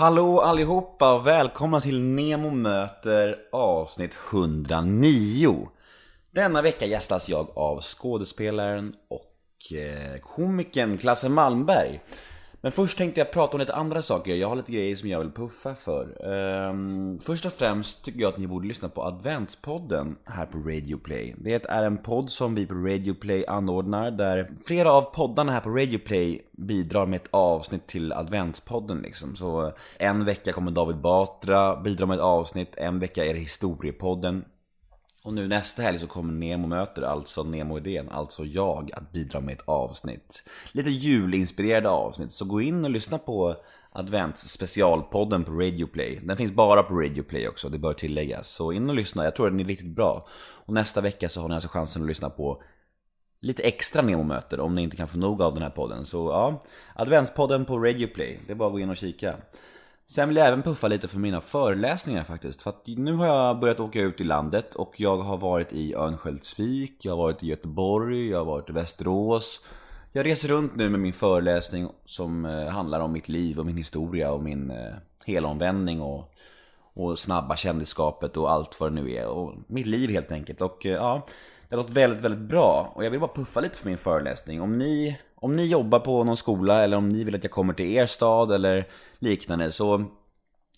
Hallå allihopa och välkomna till Nemo möter avsnitt 109. Denna vecka gästas jag av skådespelaren och eh, komikern Klasse Malmberg. Men först tänkte jag prata om lite andra saker. Jag har lite grejer som jag vill puffa för. Um, först och främst tycker jag att ni borde lyssna på Adventspodden här på Radio Play. Det är en podd som vi på Radio Play anordnar där flera av poddarna här på Radio Play bidrar med ett avsnitt till Adventspodden liksom. Så eh, en vecka kommer David Batra bidra med ett avsnitt, en vecka är det Historiepodden. Och nu nästa helg så kommer Nemo möter, alltså Nemo-idén, alltså jag, att bidra med ett avsnitt. Lite julinspirerade avsnitt, så gå in och lyssna på Advents specialpodden på Radioplay. Den finns bara på Radioplay också, det bör tilläggas. Så in och lyssna, jag tror att den är riktigt bra. Och nästa vecka så har ni alltså chansen att lyssna på lite extra Nemo-möter om ni inte kan få nog av den här podden. Så ja, Adventspodden på Radioplay, det är bara att gå in och kika. Sen vill jag även puffa lite för mina föreläsningar faktiskt. För att nu har jag börjat åka ut i landet och jag har varit i Örnsköldsvik, jag har varit i Göteborg, jag har varit i Västerås. Jag reser runt nu med min föreläsning som eh, handlar om mitt liv och min historia och min eh, helomvändning och, och snabba kändisskapet och allt vad det nu är. Och mitt liv helt enkelt. Och eh, ja, det har gått väldigt, väldigt bra. Och jag vill bara puffa lite för min föreläsning. Om ni om ni jobbar på någon skola eller om ni vill att jag kommer till er stad eller liknande så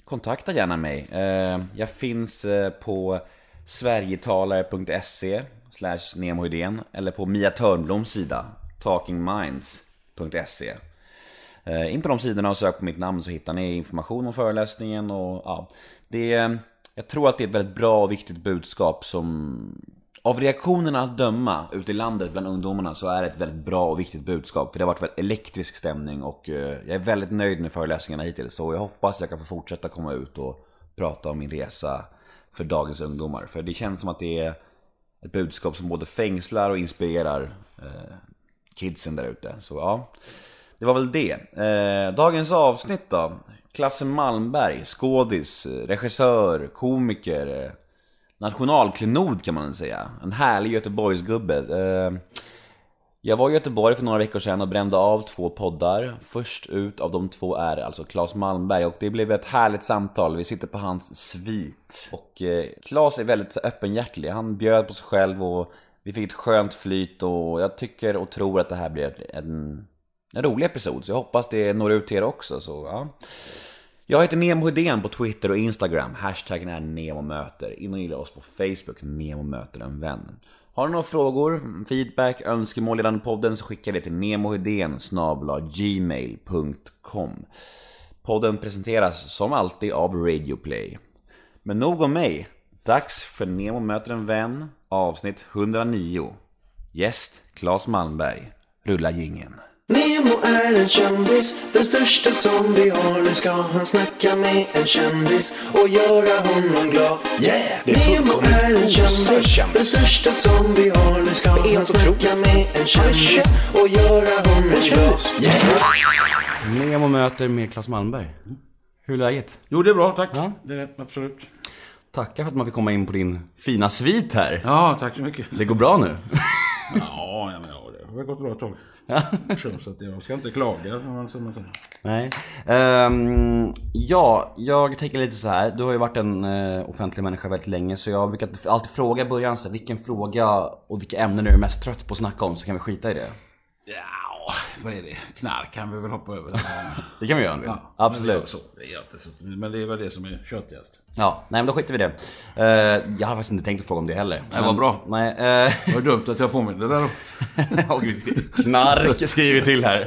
kontakta gärna mig. Eh, jag finns eh, på sverigetalare.se slash nemohydén eller på Mia Törnbloms sida talkingminds.se eh, In på de sidorna och sök på mitt namn så hittar ni information om föreläsningen och ja, det är, jag tror att det är ett väldigt bra och viktigt budskap som av reaktionerna att döma ute i landet bland ungdomarna så är det ett väldigt bra och viktigt budskap. För det har varit väldigt elektrisk stämning och eh, jag är väldigt nöjd med föreläsningarna hittills. Så jag hoppas jag kan få fortsätta komma ut och prata om min resa för dagens ungdomar. För det känns som att det är ett budskap som både fängslar och inspirerar eh, kidsen där ute. Så ja, det var väl det. Eh, dagens avsnitt då. Klasse Malmberg, skådis, regissör, komiker nationalklenod kan man säga. En härlig Göteborgsgubbe. Ehm, jag var i Göteborg för några veckor sedan och brände av två poddar. Först ut av de två är alltså Claes Malmberg och det blev ett härligt samtal. Vi sitter på hans svit. Och eh, Claes är väldigt öppenhjärtig. Han bjöd på sig själv och vi fick ett skönt flyt och jag tycker och tror att det här blir en, en rolig episod. Så jag hoppas det når ut till er också. Så, ja. Jag heter Nemo Hedén på Twitter och Instagram. Hashtaggen är NEMOMÖTER. In och gilla oss på Facebook, Nemo möter en vän. Har du några frågor, feedback, önskemål gällande podden så skicka det till nemohedén gmail.com Podden presenteras som alltid av Radioplay. Men nog om mig. Dags för Nemo möter en vän, avsnitt 109. Gäst Claes Malmberg. Rulla gingen. Nemo är en kändis, den största som vi har. Nu ska han snacka med en kändis och göra honom glad. Yeah! Det är Nemo är en kändis, den största som vi har. Nu ska han snacka med en kändis och göra honom glad. Yeah! Nemo möter med Claes Malmberg. Hur är läget? Jo, det är bra, tack. Ja. Det är absolut. Tackar för att man fick komma in på din fina svit här. Ja, tack så mycket. Det går bra nu? Ja, ja, men, ja det har gått bra ett tag. Så, att jag ska inte klaga. Nej. Ehm, ja, jag tänker lite så här. Du har ju varit en uh, offentlig människa väldigt länge så jag brukar alltid fråga i början så här, vilken fråga och vilka ämnen är du mest trött på att snacka om så kan vi skita i det. Ja, vad är det? Knark kan vi väl hoppa över. Det kan vi göra vill. Ja, Absolut. Men det, är så, det är så, men det är väl det som är köttigast. Ja, nej men då skiter vi i det. Eh, jag har faktiskt inte tänkt att fråga om det heller. Nej, vad bra. Nej, uh, Det var dumt att jag påminner där då. Knark skriver till här.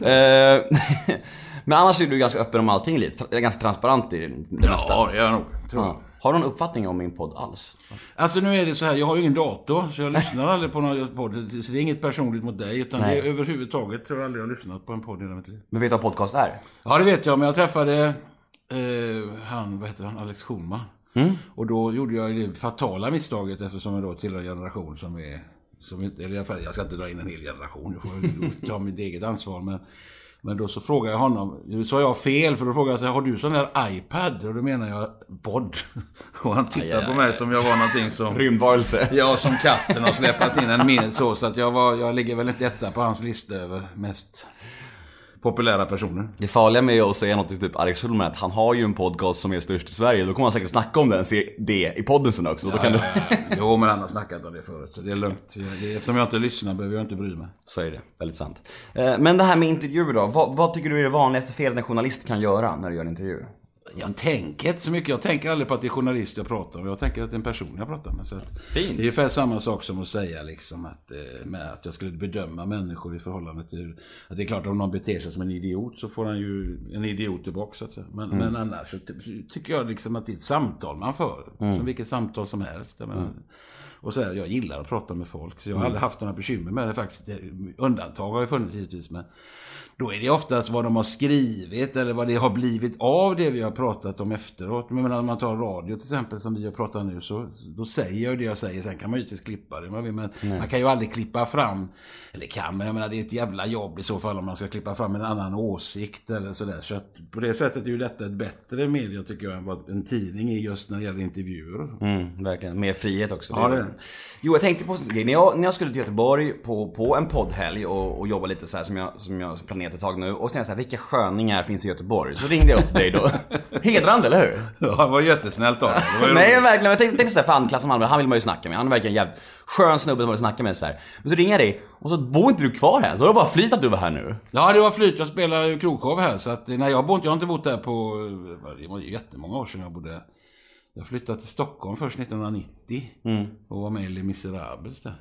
Eh, men annars är du ganska öppen om allting lite. Ganska transparent i det mesta. Ja, det är jag nog. Tror jag. Har du någon uppfattning om min podd alls? Alltså nu är det så här, jag har ju ingen dator så jag lyssnar aldrig på någon podd. Så det är inget personligt mot dig utan Nej. det är överhuvudtaget tror jag aldrig jag har lyssnat på en podd i hela mitt liv. Men vet du vad podcast är? Ja det vet jag, men jag träffade eh, han, vad heter han, Alex Schulman. Och då gjorde jag det fatala misstaget eftersom jag då tillhör en generation som är, som eller i alla fall, jag ska inte dra in en hel generation, jag får ta mitt eget ansvar. Men, men då så frågade jag honom, nu sa jag fel, för då frågade jag så här, har du sån där iPad? Och då menar jag podd. Och han tittade Aj, aj, på aj. mig som jag var någonting som... Rymdvarelse. Ja, som katten har släpat in en minut så. Så att jag, var, jag ligger väl inte etta på hans lista över mest populära personer. Det farliga med att säga något till typ Alex Schulman är att han har ju en podcast som är störst i Sverige. Då kommer han säkert snacka om den, se det i podden sen också. Då kan du... Jo, men han har snackat om det förut, så det är lugnt. Eftersom jag inte lyssnar behöver jag inte bry mig. Så är det, väldigt sant. Eh, Men det här med intervjuer då, vad, vad tycker du är det vanligaste felet en journalist kan göra när du gör en intervju? Jag tänker inte så mycket. Jag tänker aldrig på att det är journalist jag pratar med. Jag tänker att det är en person jag pratar med. Så. Det är ungefär samma sak som att säga liksom att, eh, med att jag skulle bedöma människor i förhållande till... Att det är klart om någon beter sig som en idiot så får han ju en idiot tillbaka så att säga. Men, men annars så ty- tycker jag liksom att det är ett samtal man för. Som vilket samtal som helst. Menar, och så här, jag gillar att prata med folk. Så jag har aldrig haft några bekymmer med det faktiskt. Undantag har ju funnits givetvis. Men då är det oftast vad de har skrivit eller vad det har blivit av det vi har pratat om efteråt. Men om man tar radio till exempel som vi har pratat nu så då säger jag det jag säger. Sen kan man ju inte klippa det. om man vill, Men man kan ju aldrig klippa fram, eller kan, men jag menar det är ett jävla jobb i så fall om man ska klippa fram en annan åsikt eller sådär. Så att på det sättet är ju detta ett bättre media tycker jag än vad en tidning är just när det gäller intervjuer. Mm, verkligen. Mer frihet också. Ja, det. Jo, jag tänkte på en grej. När jag, när jag skulle till Göteborg på, på en poddhelg och, och jobba lite så här som jag, som jag planerat ett tag nu. Och jag så här, vilka sköningar finns i Göteborg? Så ringde jag upp dig då. Hedrande, eller hur? Ja, det var jättesnällt av Nej verkligen, jag tänkte, tänkte såhär, fan Klasse Malmberg, han vill man ju snacka med. Han är verkligen en jävligt skön snubbe som man vill snacka med så här. Men så ringer jag dig och så bor inte du kvar här. Så har det bara flyt att du var här nu. Ja, det var flyt. Jag spelar ju krogshow här. Så att, nej, jag, bor, jag har inte bott där på... Det var ju jättemånga år sedan jag bodde. Jag flyttade till Stockholm först 1990. Och var med i Les Misérables där.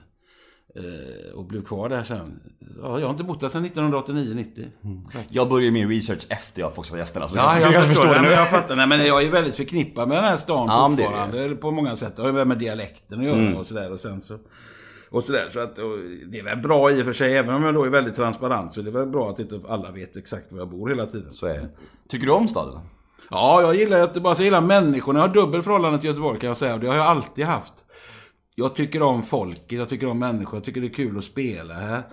Eh, och blev kvar där sen. Ja, jag har inte bott där sedan 1989-90. Jag började min research efter jag fått vara gästerna. Så Ja, du jag, kanske förstår det. nu. Men jag fattar. Nej, men jag är väldigt förknippad med den här stan Ja, men det fortfarande. På många sätt. Det har ju med dialekten att göra och sådär. Och sen så... Och sådär. Så att, det är väl bra i och för sig. Även om jag då är väldigt transparent. Så det är väl bra att inte alla vet exakt var jag bor hela tiden. Så är det. Tycker du om staden? Ja, jag gillar Göteborg. Jag gillar människorna. Jag har dubbel förhållande till Göteborg kan jag säga. Och det har jag alltid haft. Jag tycker om folket, jag tycker om människor, jag tycker det är kul att spela här.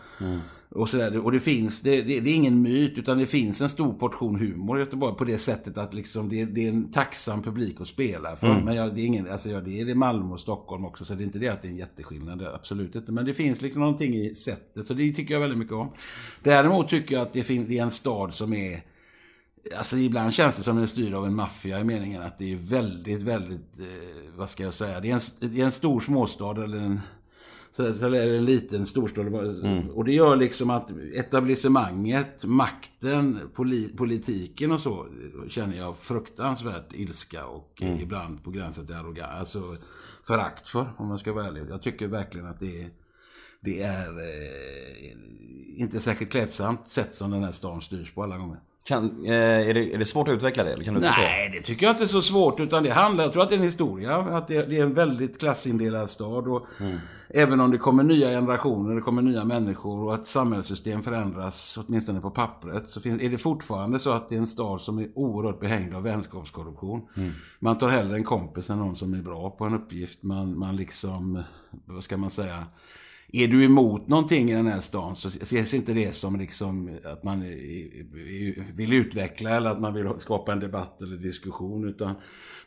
Och, sådär. och det finns, det, det, det är ingen myt, utan det finns en stor portion humor i Göteborg på det sättet att liksom det, det är en tacksam publik att spela för. Men jag, det, är ingen, alltså jag, det är det Malmö och Stockholm också, så det är inte det att det är en jätteskillnad, är absolut inte. Men det finns liksom någonting i sättet, så det tycker jag väldigt mycket om. Däremot tycker jag att det, fin, det är en stad som är Alltså ibland känns det som den är styrd av en maffia i meningen att det är väldigt, väldigt, eh, vad ska jag säga, det är en, det är en stor småstad eller en, eller en liten storstad. Och det gör liksom att etablissemanget, makten, poli, politiken och så känner jag fruktansvärt ilska och eh, ibland på gränsen till arrogans, alltså förakt för om jag ska vara ärlig. Jag tycker verkligen att det är det är eh, inte särskilt klädsamt sätt som den här stan styrs på alla gånger. Kan, eh, är, det, är det svårt att utveckla det? Eller kan du? Nej, det tycker jag inte är så svårt. Utan det handlar, jag tror att det är en historia. Att det, det är en väldigt klassindelad stad. Och Även om det kommer nya generationer, det kommer nya människor och att samhällssystem förändras, åtminstone på pappret, så finns, är det fortfarande så att det är en stad som är oerhört behängd av vänskapskorruption. Man tar hellre en kompis än någon som är bra på en uppgift. Man, man liksom, vad ska man säga, är du emot någonting i den här stan så ses inte det som liksom att man vill utveckla eller att man vill skapa en debatt eller diskussion. Utan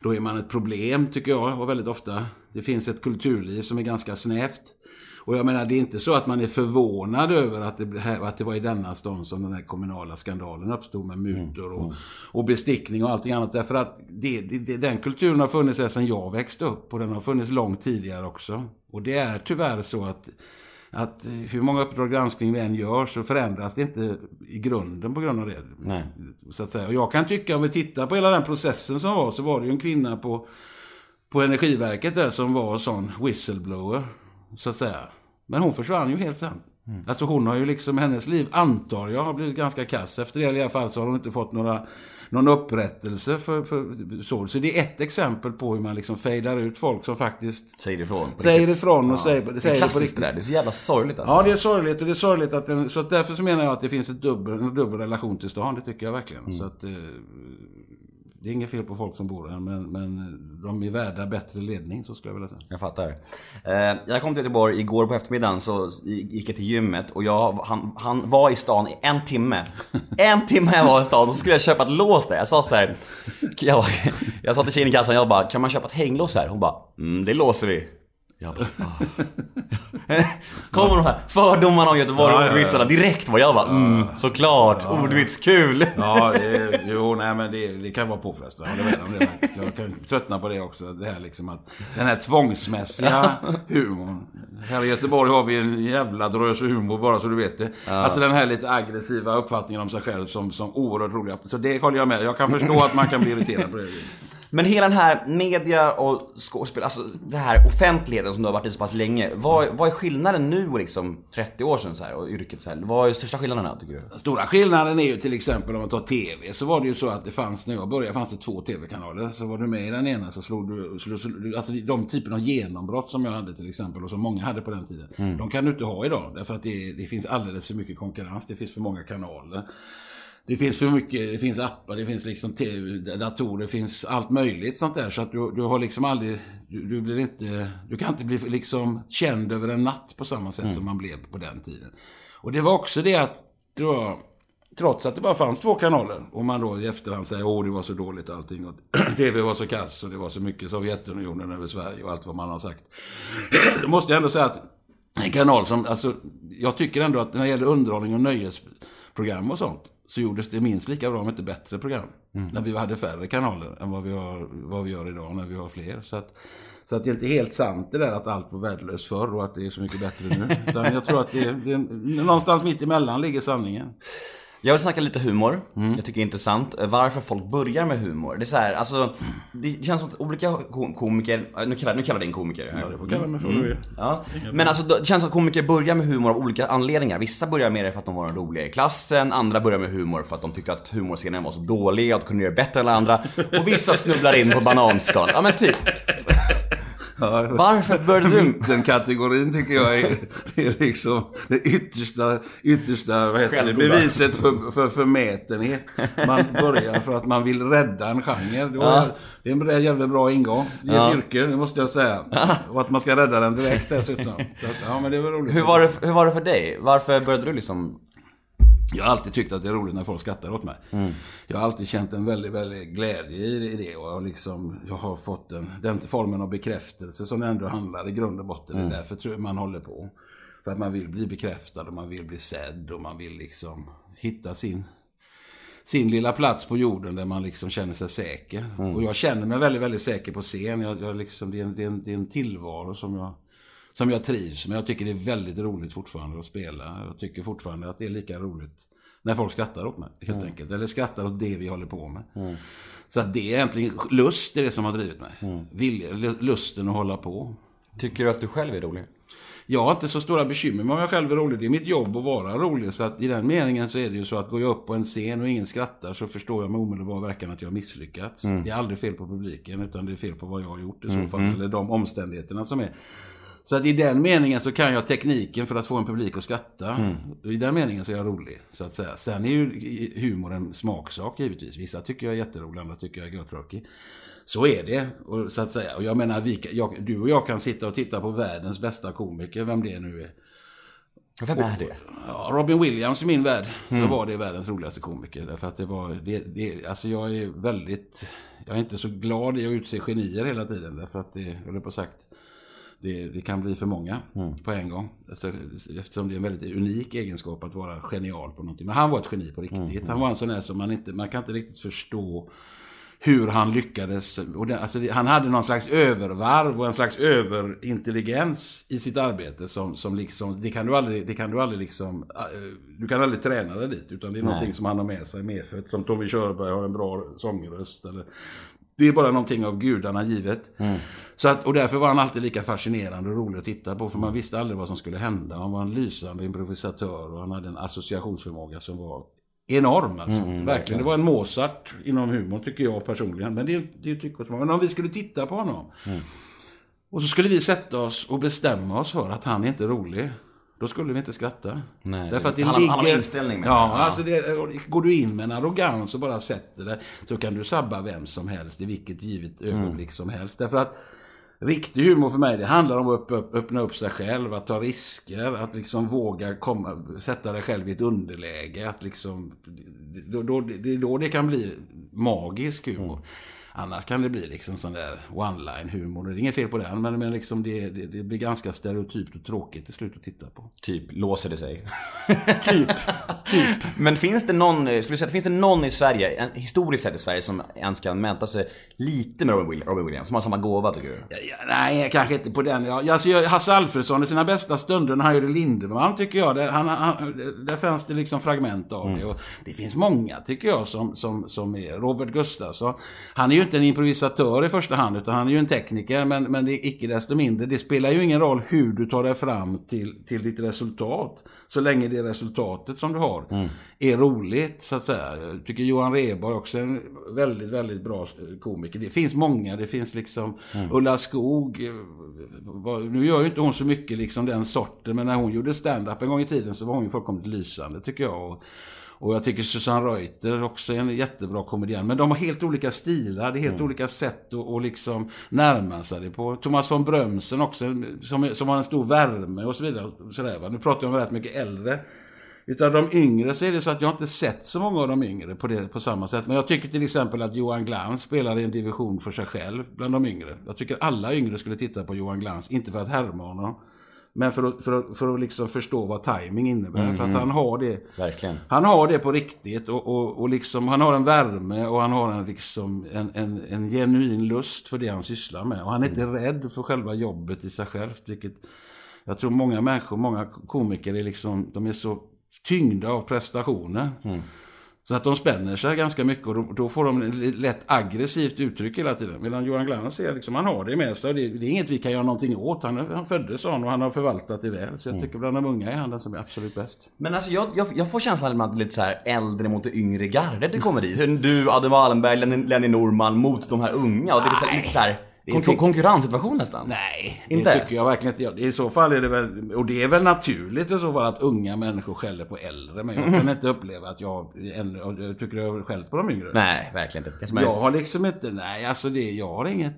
då är man ett problem, tycker jag, och väldigt ofta. Det finns ett kulturliv som är ganska snävt. Och jag menar, det är inte så att man är förvånad över att det, här, att det var i denna stan som den här kommunala skandalen uppstod med mutor och, och bestickning och allting annat. Därför att det, det, den kulturen har funnits här sedan jag växte upp och den har funnits långt tidigare också. Och det är tyvärr så att att hur många Uppdrag granskning vi än gör så förändras det inte i grunden på grund av det. Nej. Så att säga. Och jag kan tycka, om vi tittar på hela den processen som var, så var det ju en kvinna på, på Energiverket där som var sån whistleblower, så att säga. Men hon försvann ju helt sen. Alltså hon har ju liksom, hennes liv antar jag har blivit ganska kass. Efter det i alla fall så har hon inte fått några, någon upprättelse för, för så. Så det är ett exempel på hur man liksom fejdar ut folk som faktiskt Säger ifrån. säger riktigt. ifrån och säger, Det är säger det på klassiskt det där. Det är så jävla sorgligt alltså. Ja, det är sorgligt och det är sorgligt att den, så att därför så menar jag att det finns ett dubbel, en dubbel relation till stan. Det tycker jag verkligen. Så att eh, det är inget fel på folk som bor här, men, men de är värda bättre ledning, så skulle jag vilja säga. Jag fattar. Eh, jag kom till Göteborg igår på eftermiddagen så gick jag till gymmet och jag, han, han var i stan i en timme. En timme jag var i stan och så skulle jag köpa ett lås där. Jag sa så här. Jag, jag sa till tjejen i kassan, jag bara, kan man köpa ett hänglås här? Hon bara, mm, det låser vi. Jag bara, ah. Kommer de här fördomarna om Göteborg Ja, ja, ja. ordvitsarna direkt var jag bara, mm, såklart, ordvits, kul. Ja, det, jo, nej men det, det kan vara påfrestande. Jag vet om det faktiskt. Jag kan tröttna på det också. Det här liksom att, den här tvångsmässiga humorn. Här i Göteborg har vi en jävla drös humor bara så du vet det. Alltså den här lite aggressiva uppfattningen om sig själv som, som oerhört roliga. Så det håller jag med. Jag kan förstå att man kan bli irriterad på det. Men hela den här media och skådespel, alltså det här offentligheten som du har varit i så pass länge. Vad, vad är skillnaden nu och liksom 30 år sedan så här, och yrket så här? Vad är största skillnaderna tycker du? Den stora skillnaden är ju till exempel om man tar TV. Så var det ju så att det fanns, när jag började, fanns det två TV-kanaler. Så var du med i den ena så slog du, slog, slog, alltså de typen av genombrott som jag hade till exempel och som många hade på den tiden. De kan du inte ha idag. Därför att det, det finns alldeles för mycket konkurrens. Det finns för många kanaler. Det finns för mycket, det finns appar, det finns liksom TV, datorer, det finns allt möjligt sånt där. Så att du, du har liksom aldrig, du, du blir inte, du kan inte bli liksom känd över en natt på samma sätt som man blev på den tiden. Och det var också det att, det var, trots att det bara fanns två kanaler och man då i efterhand säger åh det var så dåligt allting och TV var så kass och det var så mycket Sovjetunionen över Sverige och allt vad man har sagt. Då måste jag ändå säga att en kanal som, alltså, jag tycker ändå att när det gäller underhållning och nöjesprogram och sånt så gjordes det minst lika bra, om inte bättre program. När vi hade färre kanaler än vad vi, har, vad vi gör idag när vi har fler. Så att, så att det är inte helt sant det där att allt var värdelöst förr och att det är så mycket bättre nu. Utan jag tror att det, det någonstans mitt emellan ligger sanningen. Jag vill snacka lite humor. Jag tycker det är intressant. Varför folk börjar med humor. Det är så här, alltså, det känns som att olika kom- komiker, eh, nu kallar, nu kallar dig en komiker här. Ja, det får kalla mig för vill. Ja. Men alltså det känns som att komiker börjar med humor av olika anledningar. Vissa börjar med det för att de var roliga i klassen, andra börjar med humor för att de tyckte att humorscenen var så dålig att de kunde göra bättre än alla andra. Och vissa snubblar in på bananskal. Ja men typ. Varför började du? Den kategorin tycker jag är, det är liksom det yttersta, yttersta vad heter det, beviset för, för förmätenhet. Man börjar för att man vill rädda en genre. Det, var, det är en jävla bra ingång i ett yrke, det måste jag säga. Och att man ska rädda den direkt dessutom. Så att, ja, men det var roligt. Hur var, det, hur var det för dig? Varför började du liksom... Jag har alltid tyckt att det är roligt när folk skrattar åt mig. Jag har alltid känt en väldigt, väldigt glädje i det. Och jag, har liksom, jag har fått den, den formen av bekräftelse som det ändå handlar i grund och botten. Det är därför tror jag man håller på. För att man vill bli bekräftad och man vill bli sedd och man vill liksom hitta sin, sin lilla plats på jorden där man liksom känner sig säker. Och jag känner mig väldigt, väldigt säker på scen. Jag, jag liksom, det, är en, det, är en, det är en tillvaro som jag, som jag trivs med. Jag tycker det är väldigt roligt fortfarande att spela. Jag tycker fortfarande att det är lika roligt när folk skrattar åt mig, helt enkelt. Eller skrattar åt det vi håller på med. Så att det är egentligen lust är det som har drivit mig. Vilja, lusten att hålla på. Tycker du att du själv är rolig? Jag har inte så stora bekymmer med om jag själv är rolig. Det är mitt jobb att vara rolig. Så att i den meningen så är det ju så att går jag upp på en scen och ingen skrattar så förstår jag med omedelbar verkan att jag har misslyckats. Det är aldrig fel på publiken utan det är fel på vad jag har gjort i så fall. Eller de omständigheterna som är. Så att i den meningen så kan jag tekniken för att få en publik att skratta. I den meningen så är jag rolig, så att säga. Sen är ju humor en smaksak givetvis. Vissa tycker jag är jätterolig, andra tycker jag är göttråkig. Så är det, och, så att säga. Och jag menar, vi, jag, du och jag kan sitta och titta på världens bästa komiker, vem det nu är. Vem är det? Ja, Robin Williams i min värld, så var det världens roligaste komiker. Därför att det var, det, det, alltså jag är väldigt, jag är inte så glad i att utse genier hela tiden. Därför att det, jag höll på sagt, det, det kan bli för många på en gång. Alltså, eftersom det är en väldigt unik egenskap att vara genial på någonting. Men han var ett geni på riktigt. Han var en sån där som man inte, man kan inte riktigt förstå hur han lyckades. Och det, alltså han hade någon slags övervarv och en slags överintelligens i sitt arbete som, som liksom, det kan du aldrig, det kan du aldrig liksom, äh, du kan aldrig träna dig dit. Utan det är någonting som han har med sig medfött. Som Tommy Körberg har en bra sångröst. Eller, det är bara någonting av gudarna givet. Så att, och därför var han alltid lika fascinerande och rolig att titta på. För man visste aldrig vad som skulle hända. Han var en lysande improvisatör och han hade en associationsförmåga som var enorm. Alltså. verkligen. Det var en Mozart inom humorn tycker jag personligen. Men det är ju tycke och smak. Men om vi skulle titta på honom. Och så skulle vi sätta oss och bestämma oss för att han är inte rolig. Då skulle vi inte skratta. Nej, Därför att det han ligger... han har inställning med ja, det. Ja. alltså det, går du in med en arrogans och bara sätter det så kan du sabba vem som helst i vilket givet Mm. ögonblick som helst. Därför att riktig humor för mig, det handlar om att upp, upp, öppna upp sig själv, att ta risker, att liksom våga komma, sätta dig själv i ett underläge. Att liksom, då, då, det är då det kan bli magisk humor. Annars kan det bli liksom sån där one-line humor. Det är inget fel på den, men, men liksom det, det, det blir ganska stereotypt och tråkigt till slut att titta på. Typ, låser det sig. Typ, typ. Men finns det någon, eh, skulle du säga, finns det någon i Sverige, en- historiskt sett i Sverige, som ens kan mäta sig lite med Robin Williams? Som har samma gåva tycker du? Ja, ja, nej, kanske inte på den. Ja, alltså, jag- Hasse Alfredson i sina bästa stunder när han gjorde Lindemann, tycker jag. Där, han, han, där fanns det liksom fragment av det. Och det finns många, tycker jag, som, som, som är. Robert Gustafsson. Han är ju inte en improvisatör i första hand, utan han är ju en tekniker. Men, men det är icke desto mindre. Det spelar ju ingen roll hur du tar dig fram till, till ditt resultat. Så länge det resultatet som du har är roligt, så att säga. Jag tycker Johan Rheborg också är en väldigt, väldigt bra komiker. Det finns många. Det finns liksom Ulla Skog. eh, Nu gör ju inte hon så mycket liksom den sorten, men när hon gjorde stand-up en gång i tiden så var hon ju fullkomligt lysande, tycker jag. Och, och jag tycker Susanne Reuter också är en jättebra komedian. Men de har helt olika stilar, det är helt olika sätt att och liksom närma sig det på. Thomas von Brömsen också, som, som har en stor värme och så vidare. Sådär. Nu pratar jag om rätt mycket äldre. Utav de yngre så är det så att jag inte sett så många av de yngre på, det, på samma sätt. Men jag tycker till exempel att Johan Glans spelar i en division för sig själv bland de yngre. Jag tycker alla yngre skulle titta på Johan Glans, inte för att härma honom. Men för att, för att, för att liksom förstå vad timing innebär. För att han har det. Verkligen. Han har det på riktigt och, och, och liksom, han har en värme och han har en, liksom, en, en, en genuin lust för det han sysslar med. Och han är inte rädd för själva jobbet i sig självt. Vilket jag tror många människor, många komiker är liksom, de är så tyngda av prestationer. Så att de spänner sig ganska mycket och då, då får de lätt aggressivt uttryck hela tiden. Medan Johan Glans är liksom, han har det med sig. och Det, det är inget vi kan göra någonting åt. Han, han föddes sån och han har förvaltat det väl. Så jag tycker bland de unga är han den som är absolut bäst. Men alltså jag, jag, jag får känslan att det är lite så här äldre mot det yngre gardet i komedi. Hur Du, Adam Wallenberg, Lenny, Lenny Norman mot de här unga. Och det är så här, lite så här kon- konkurrenssituation nästan. Nej, Inte? det tycker jag verkligen inte. jag- I så fall är det väl, och det är väl naturligt i så fall att unga människor skäller på äldre. Men jag kan inte uppleva att jag, jag tycker jag har skällt på de yngre. Nej, verkligen inte. Jag har liksom inte, nej alltså det, jag har inget.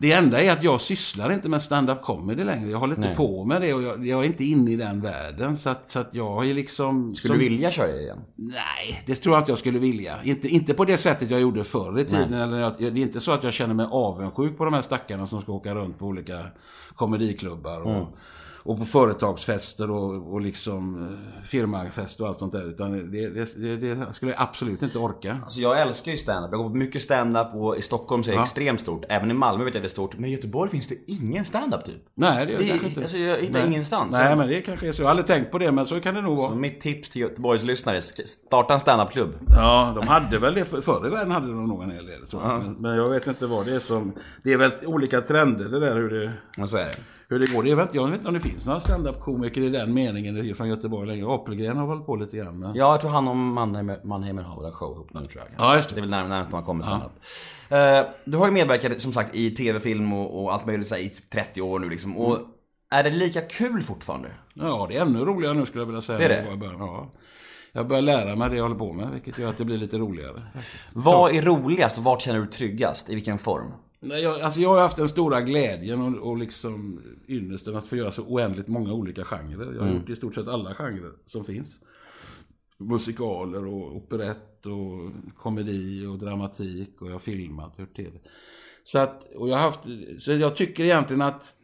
Det enda är att jag sysslar inte med stand-up comedy längre. Jag håller inte Nej. på med det och jag, jag är inte inne i den världen. Så att, så att jag är liksom... Skulle som- du vilja köra igen? Nej, det tror jag inte jag skulle vilja. Inte, inte på det sättet jag gjorde förr i tiden. Eller jag, det är inte så att jag känner mig avundsjuk på de här stackarna som ska åka runt på olika komediklubbar. Och, och på företagsfester och, och liksom eh, firmafester och allt sånt där. Utan det, det, det, skulle jag absolut inte orka. Alltså jag älskar ju stand-up. Jag går på mycket stand-up och i Stockholm så är det extremt stort. Även i Malmö vet jag att det är stort. Men i Göteborg finns det ingen stand-up typ. Nej, det gör Det- kanske inte. alltså, jag hittar Nej. ingenstans. Nej, men det kanske är så. Jag har aldrig tänkt på det, men så kan det nog Så vara. mitt tips till Göteborgs lyssnare, starta en stand-up-klubb. Ja, de hade väl det. för- Förr i världen hade de nog en hel del, tror jag. Men, men jag vet inte vad det är som... Det är väl olika trender det där hur det... Och så är det. Hur det går, det väl, jag vet inte om det finns några stand-up-komiker i den meningen från Göteborg längre. Apelgren har hållit på lite grann. Men... Ja, jag tror han och Mannheimer, Mannheimer har en show ihop nu tror jag. Ja, just det. Det är väl närmast man kommer stand-up. Eh, du har ju medverkat som sagt i tv-film och, och allt möjligt så här, i typ 30 år nu liksom. Och är det lika kul fortfarande? Ja, det är ännu roligare nu skulle jag vilja säga. Det är det? jag. Ja. Börjar lära mig det jag håller på med, vilket gör att det blir lite roligare. Vad är roligast och vart känner du tryggast? I vilken form? Nej, jag, alltså jag har haft den stora glädjen och, och liksom ynnesten att få göra så oändligt många olika genrer. Jag har gjort i stort sett alla genrer som finns. Musikaler och operett och komedi och dramatik och jag har filmat och gjort tv. Så att, och jag har haft, så jag tycker egentligen att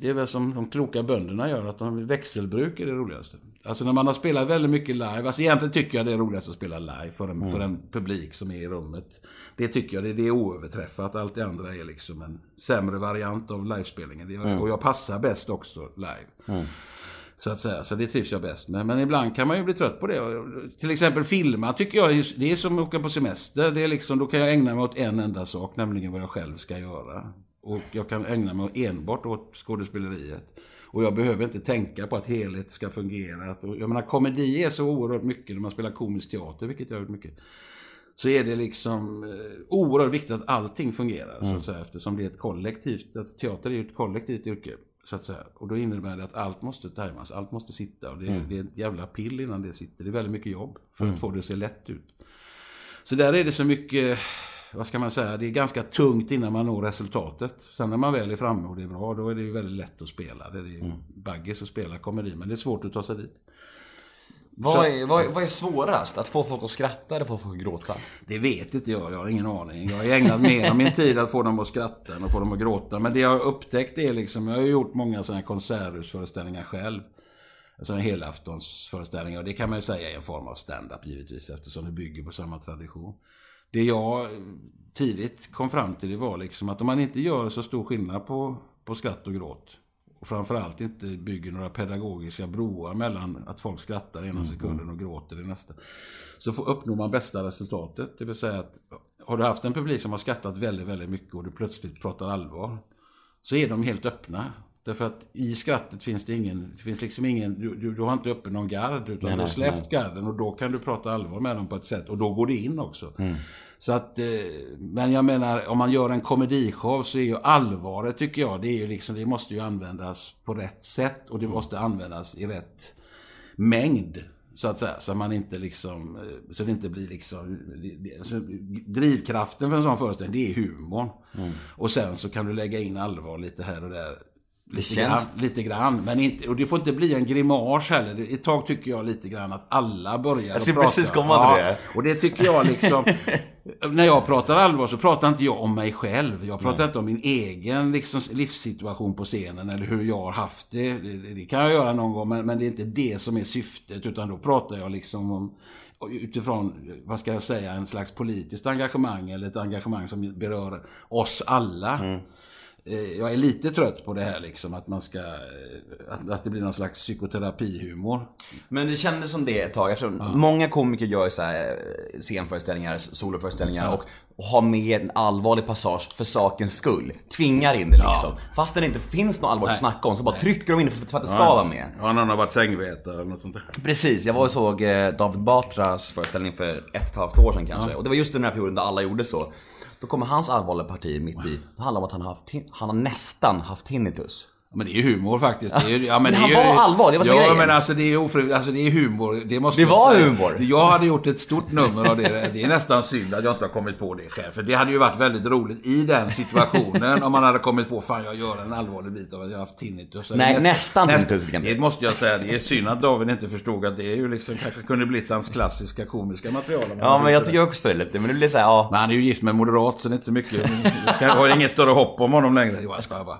det är väl som de kloka bönderna gör, att de växelbruk är det roligaste. Alltså när man har spelat väldigt mycket live, alltså egentligen tycker jag det är roligast att spela live för en, för en publik som är i rummet. Det tycker jag, det, det är oöverträffat. Allt det andra är liksom en sämre variant av livespelningen. Det- Och jag passar bäst också live. Så att säga, så det trivs jag bäst med. Men ibland kan man ju bli trött på det. Till exempel filma tycker jag, det är som att åka på semester. Det är liksom, då kan jag ägna mig åt en enda sak, nämligen vad jag själv ska göra. Och jag kan ägna mig enbart åt skådespeleriet. Och jag behöver inte tänka på att helhet ska fungera. Jag menar, komedi är så oerhört mycket när man spelar komisk teater, vilket jag har gjort mycket. Så är det liksom eh, oerhört viktigt att allting fungerar, så att säga. Eftersom det är ett kollektivt, att teater är ju ett kollektivt yrke. Så att säga. Och då innebär det att allt måste tajmas, allt måste sitta. Och det, det är ett jävla pill innan det sitter. Det är väldigt mycket jobb för att få det att se lätt ut. Så där är det så mycket, vad ska man säga, det är ganska tungt innan man når resultatet. Sen när man väl är framme och det är bra, då är det ju väldigt lätt att spela. Det är ju baggis att spela komedi, men det är svårt att ta sig dit. Vad är, vad, är, vad är svårast? Att få folk att skratta eller få folk att gråta? Det vet inte jag, jag har ingen aning. Jag har ägnat mer av min tid att få dem att skratta än att få dem att gråta. Men det jag har upptäckt är liksom, jag har gjort många sådana konserthusföreställningar själv. Alltså helaftonsföreställningar. Och det kan man ju säga är en form av stand-up givetvis eftersom det bygger på samma tradition. Det jag tidigt kom fram till det var liksom att om man inte gör så stor skillnad på, på skratt och gråt och framförallt inte bygger några pedagogiska broar mellan att folk skrattar ena sekunden och gråter i nästa. Så får, uppnår man bästa resultatet. Det vill säga att har du haft en publik som har skrattat väldigt, väldigt mycket och du plötsligt pratar allvar. Så är de helt öppna. Därför att i skrattet finns det ingen, det finns liksom ingen, du, du, du har inte uppe någon gard utan Nej, du har släppt nej. garden och då kan du prata allvar med dem på ett sätt och då går det in också. Så att, eh, men jag menar om man gör en komedishow så är ju allvaret tycker jag, det är ju liksom, det måste ju användas på rätt sätt och det måste användas i rätt mängd. Så att säga, så man inte liksom, eh, så det inte blir liksom, det- det- så drivkraften för en sån föreställning det är humorn. Och sen så kan du lägga in allvar lite här och där. Lite, känns- grann, lite grann, men inte, och det får inte bli en grimas heller. Det- Ett tag tycker jag lite grann att alla börjar Jag skulle prata. precis komma till det. Och det tycker jag liksom, när jag pratar allvar så pratar inte jag om mig själv. Jag pratar inte om min egen liksom, livssituation på scenen eller hur jag har haft det. Det, det, det kan jag göra någon gång, men, men det är inte det som är syftet. Utan då pratar jag liksom om utifrån, vad ska jag säga, en slags politiskt engagemang eller ett engagemang som berör oss alla. Mm. Eh, Jag är lite trött på det här liksom, att man ska, eh, att, att det blir någon slags psykoterapihumor. Men det kändes som det ett tag. Eftersom Många komiker gör så här eh, scenföreställningar, soloföreställningar och, och har med en allvarlig passage för sakens skull. Tvingar in det liksom. Fast det inte finns något allvarligt att snacka om så bara trycker de in det för att det ska vara med. Ja, någon har varit sängvetare eller något sånt där. Precis, jag var och såg David Batras föreställning för ett och ett halvt år sedan kanske. Och det var just den här perioden där alla gjorde så. Då kommer hans allvarliga parti mitt i. Det handlar om att han har, haft, han har nästan haft tinnitus. Men det är ju humor faktiskt. Det är, ja, Men det är var allvarlig, så Ja, grejen. men alltså det är ofrivilligt. Alltså det är humor. Det, måste Det var säga. humor. Jag hade gjort ett stort nummer av det. Det är nästan synd att jag inte har kommit på det själv. För det hade ju varit väldigt roligt i den situationen. om man hade kommit på, fan jag gör en allvarlig bit av att jag har haft tinnitus. Eller Nej, nästan tinnitus fick han. Det måste jag säga. Det är synd att David inte förstod att det är ju liksom, kanske kunde blivit hans klassiska komiska material. Ja men jag tycker också det lite, men det blir såhär, ja. Men han är ju gift med en moderat så det är inte så mycket. Jag har inget större hopp om honom längre. Jo, jag skojar bara.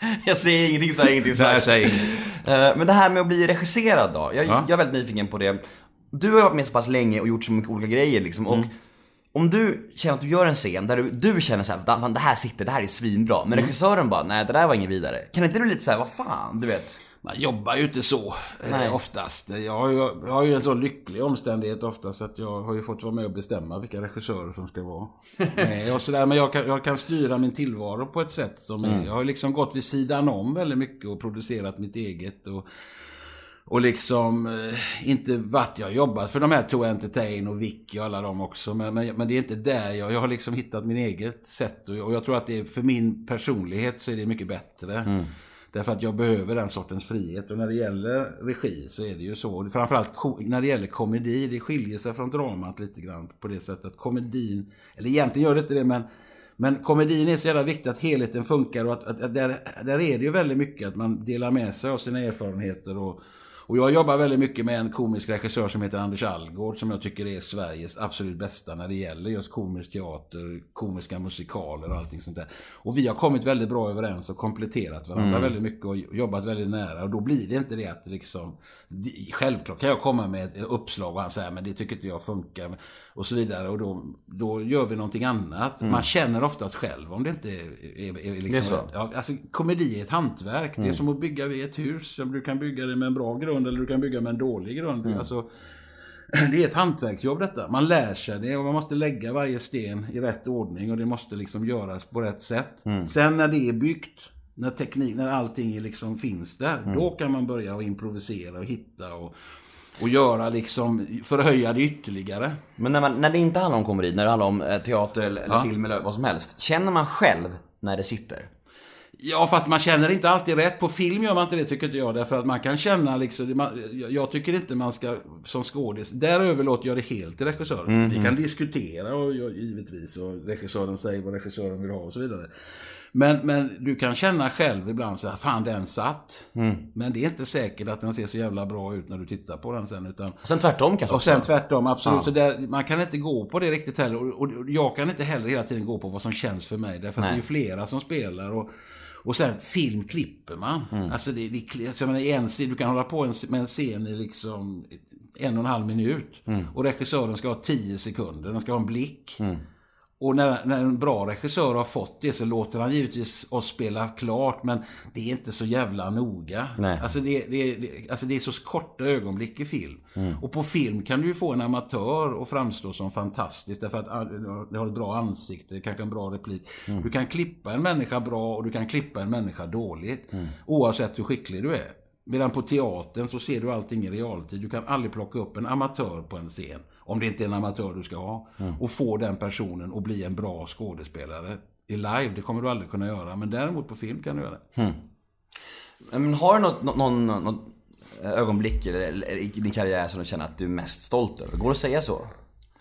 Jag säger ingenting så jag ingenting Nej, jag säger inget. Eh, Men det här med att bli regisserad då? Jag, Ja. jag är väldigt nyfiken på det. Du har varit med så pass länge och gjort så mycket olika grejer liksom. Och Mm. om du känner att du gör en scen där du, du känner såhär, "Fan, det här sitter, det här är svinbra. Men Mm. regissören bara, nej det där var inget vidare. Kan inte du lite såhär, vad fan, du vet? Man jobbar ju inte så Nej. eh, oftast. Jag har, ju, jag har ju en så lycklig omständighet ofta så att jag har ju fått vara med och bestämma vilka regissörer som ska vara med och sådär. Men jag kan, jag kan styra min tillvaro på ett sätt som är, Jag har liksom gått vid sidan om väldigt mycket och producerat mitt eget. Och, och liksom eh, inte varit, jag jobbat för de här To Entertain och Vicky och alla dem också. Men, men, men det är inte där jag, jag har liksom hittat min eget sätt. Och och jag tror att det är, för min personlighet så är det mycket bättre. Därför att jag behöver den sortens frihet. Och när det gäller regi så är det ju så. Framförallt när det gäller komedi, det skiljer sig från dramat lite grann på det sättet att komedin, eller egentligen gör det inte det men men komedin är så jävla viktig att helheten funkar och att, att, att där, där är det ju väldigt mycket att man delar med sig av sina erfarenheter och, och jag jobbar väldigt mycket med en komisk regissör som heter Anders Algård som jag tycker är Sveriges absolut bästa när det gäller just komisk teater, komiska musikaler och allting sånt där. Och vi har kommit väldigt bra överens och kompletterat varandra väldigt mycket och jobbat väldigt nära och då blir det inte det att liksom Självklart kan jag komma med ett uppslag och han säger men det tycker inte jag funkar och så vidare och då, då gör vi någonting annat. Man känner oftast själv om det inte är, är, är liksom Det är så. Ja, alltså, komedi är ett hantverk. Det är som att bygga ett hus. Du kan bygga det med en bra grund eller du kan bygga med en dålig grund. Alltså, det är ett hantverksjobb detta. Man lär sig det och man måste lägga varje sten i rätt ordning och det måste liksom göras på rätt sätt. Sen när det är byggt, när teknik, när allting liksom finns där, då kan man börja att improvisera och hitta och, och göra liksom, förhöja det ytterligare. Men när, man, när det inte handlar om komedi, när det handlar om eh, teater eller, eller Ja. film eller vad som helst. Känner man själv när det sitter? Ja, fast man känner inte alltid rätt. På film gör man inte det, tycker inte jag. Därför att man kan känna liksom... Man, jag- tycker inte man ska, som skådis... Där överlåter jag det helt till regissören. Vi kan diskutera, och, jag- givetvis, och regissören säger vad regissören vill ha och så vidare. Men, men du kan känna själv ibland så här, fan den satt. Men det är inte säkert att den ser så jävla bra ut när du tittar på den sen. Utan, Och sen tvärtom kanske och sen också. tvärtom, absolut. Så där, man kan inte gå på det riktigt heller. Och, och jag kan inte heller hela tiden gå på vad som känns för mig. Därför att det är ju flera som spelar. Och, och sen film klipper man. Mm. Alltså, det, det, alltså menar, en, du kan hålla på med en scen i liksom en och en halv minut. Mm. Och regissören ska ha tio sekunder. Den ska ha en blick. Och när, när en bra regissör har fått det så låter han givetvis oss spela klart men det är inte så jävla noga. Nej. Alltså, det, det, det, alltså det är så korta ögonblick i film. Och på film kan du ju få en amatör att framstå som fantastisk därför att ah, du har ett bra ansikte, kanske en bra replik. Du kan klippa en människa bra och du kan klippa en människa dåligt. Oavsett hur skicklig du är. Medan på teatern så ser du allting i realtid. Du kan aldrig plocka upp en amatör på en scen. Om det inte är en amatör du ska ha. Och få den personen att bli en bra skådespelare. I live, det kommer du aldrig kunna göra. Men däremot på film kan du göra det. Men har du något, nå- någon, något ögonblick i din karriär som du känner att du är mest stolt över? Går det att säga så?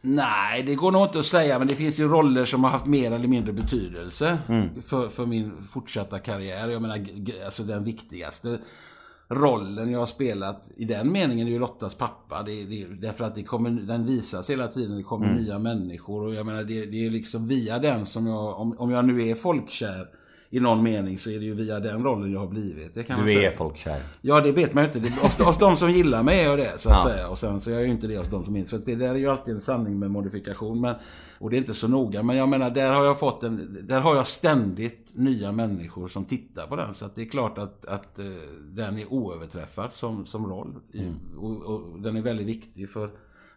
Nej, det går nog inte att säga, men det finns ju roller som har haft mer eller mindre betydelse för, för min fortsatta karriär. Jag menar, alltså den viktigaste rollen jag har spelat i den meningen är ju Lottas pappa. Det, det, därför att det kommer, den visas hela tiden, det kommer nya människor och jag menar, det, det är liksom via den som jag, om, om jag nu är folkkär i någon mening så är det ju via den rollen jag har blivit. Det kan Du är folkkär. Ja, det vet man ju inte. Det- Hos, hos de som gillar mig är jag det, så att Ja. säga. Och sen så är jag ju inte det hos de som inte. Så det där är ju alltid en sanning med modifikation. Men, och det är inte så noga. Men jag menar, där har jag fått en... Där har jag ständigt nya människor som tittar på den. Så att det är klart att, att eh, den är oöverträffad som, som roll. I, och, och den är väldigt viktig för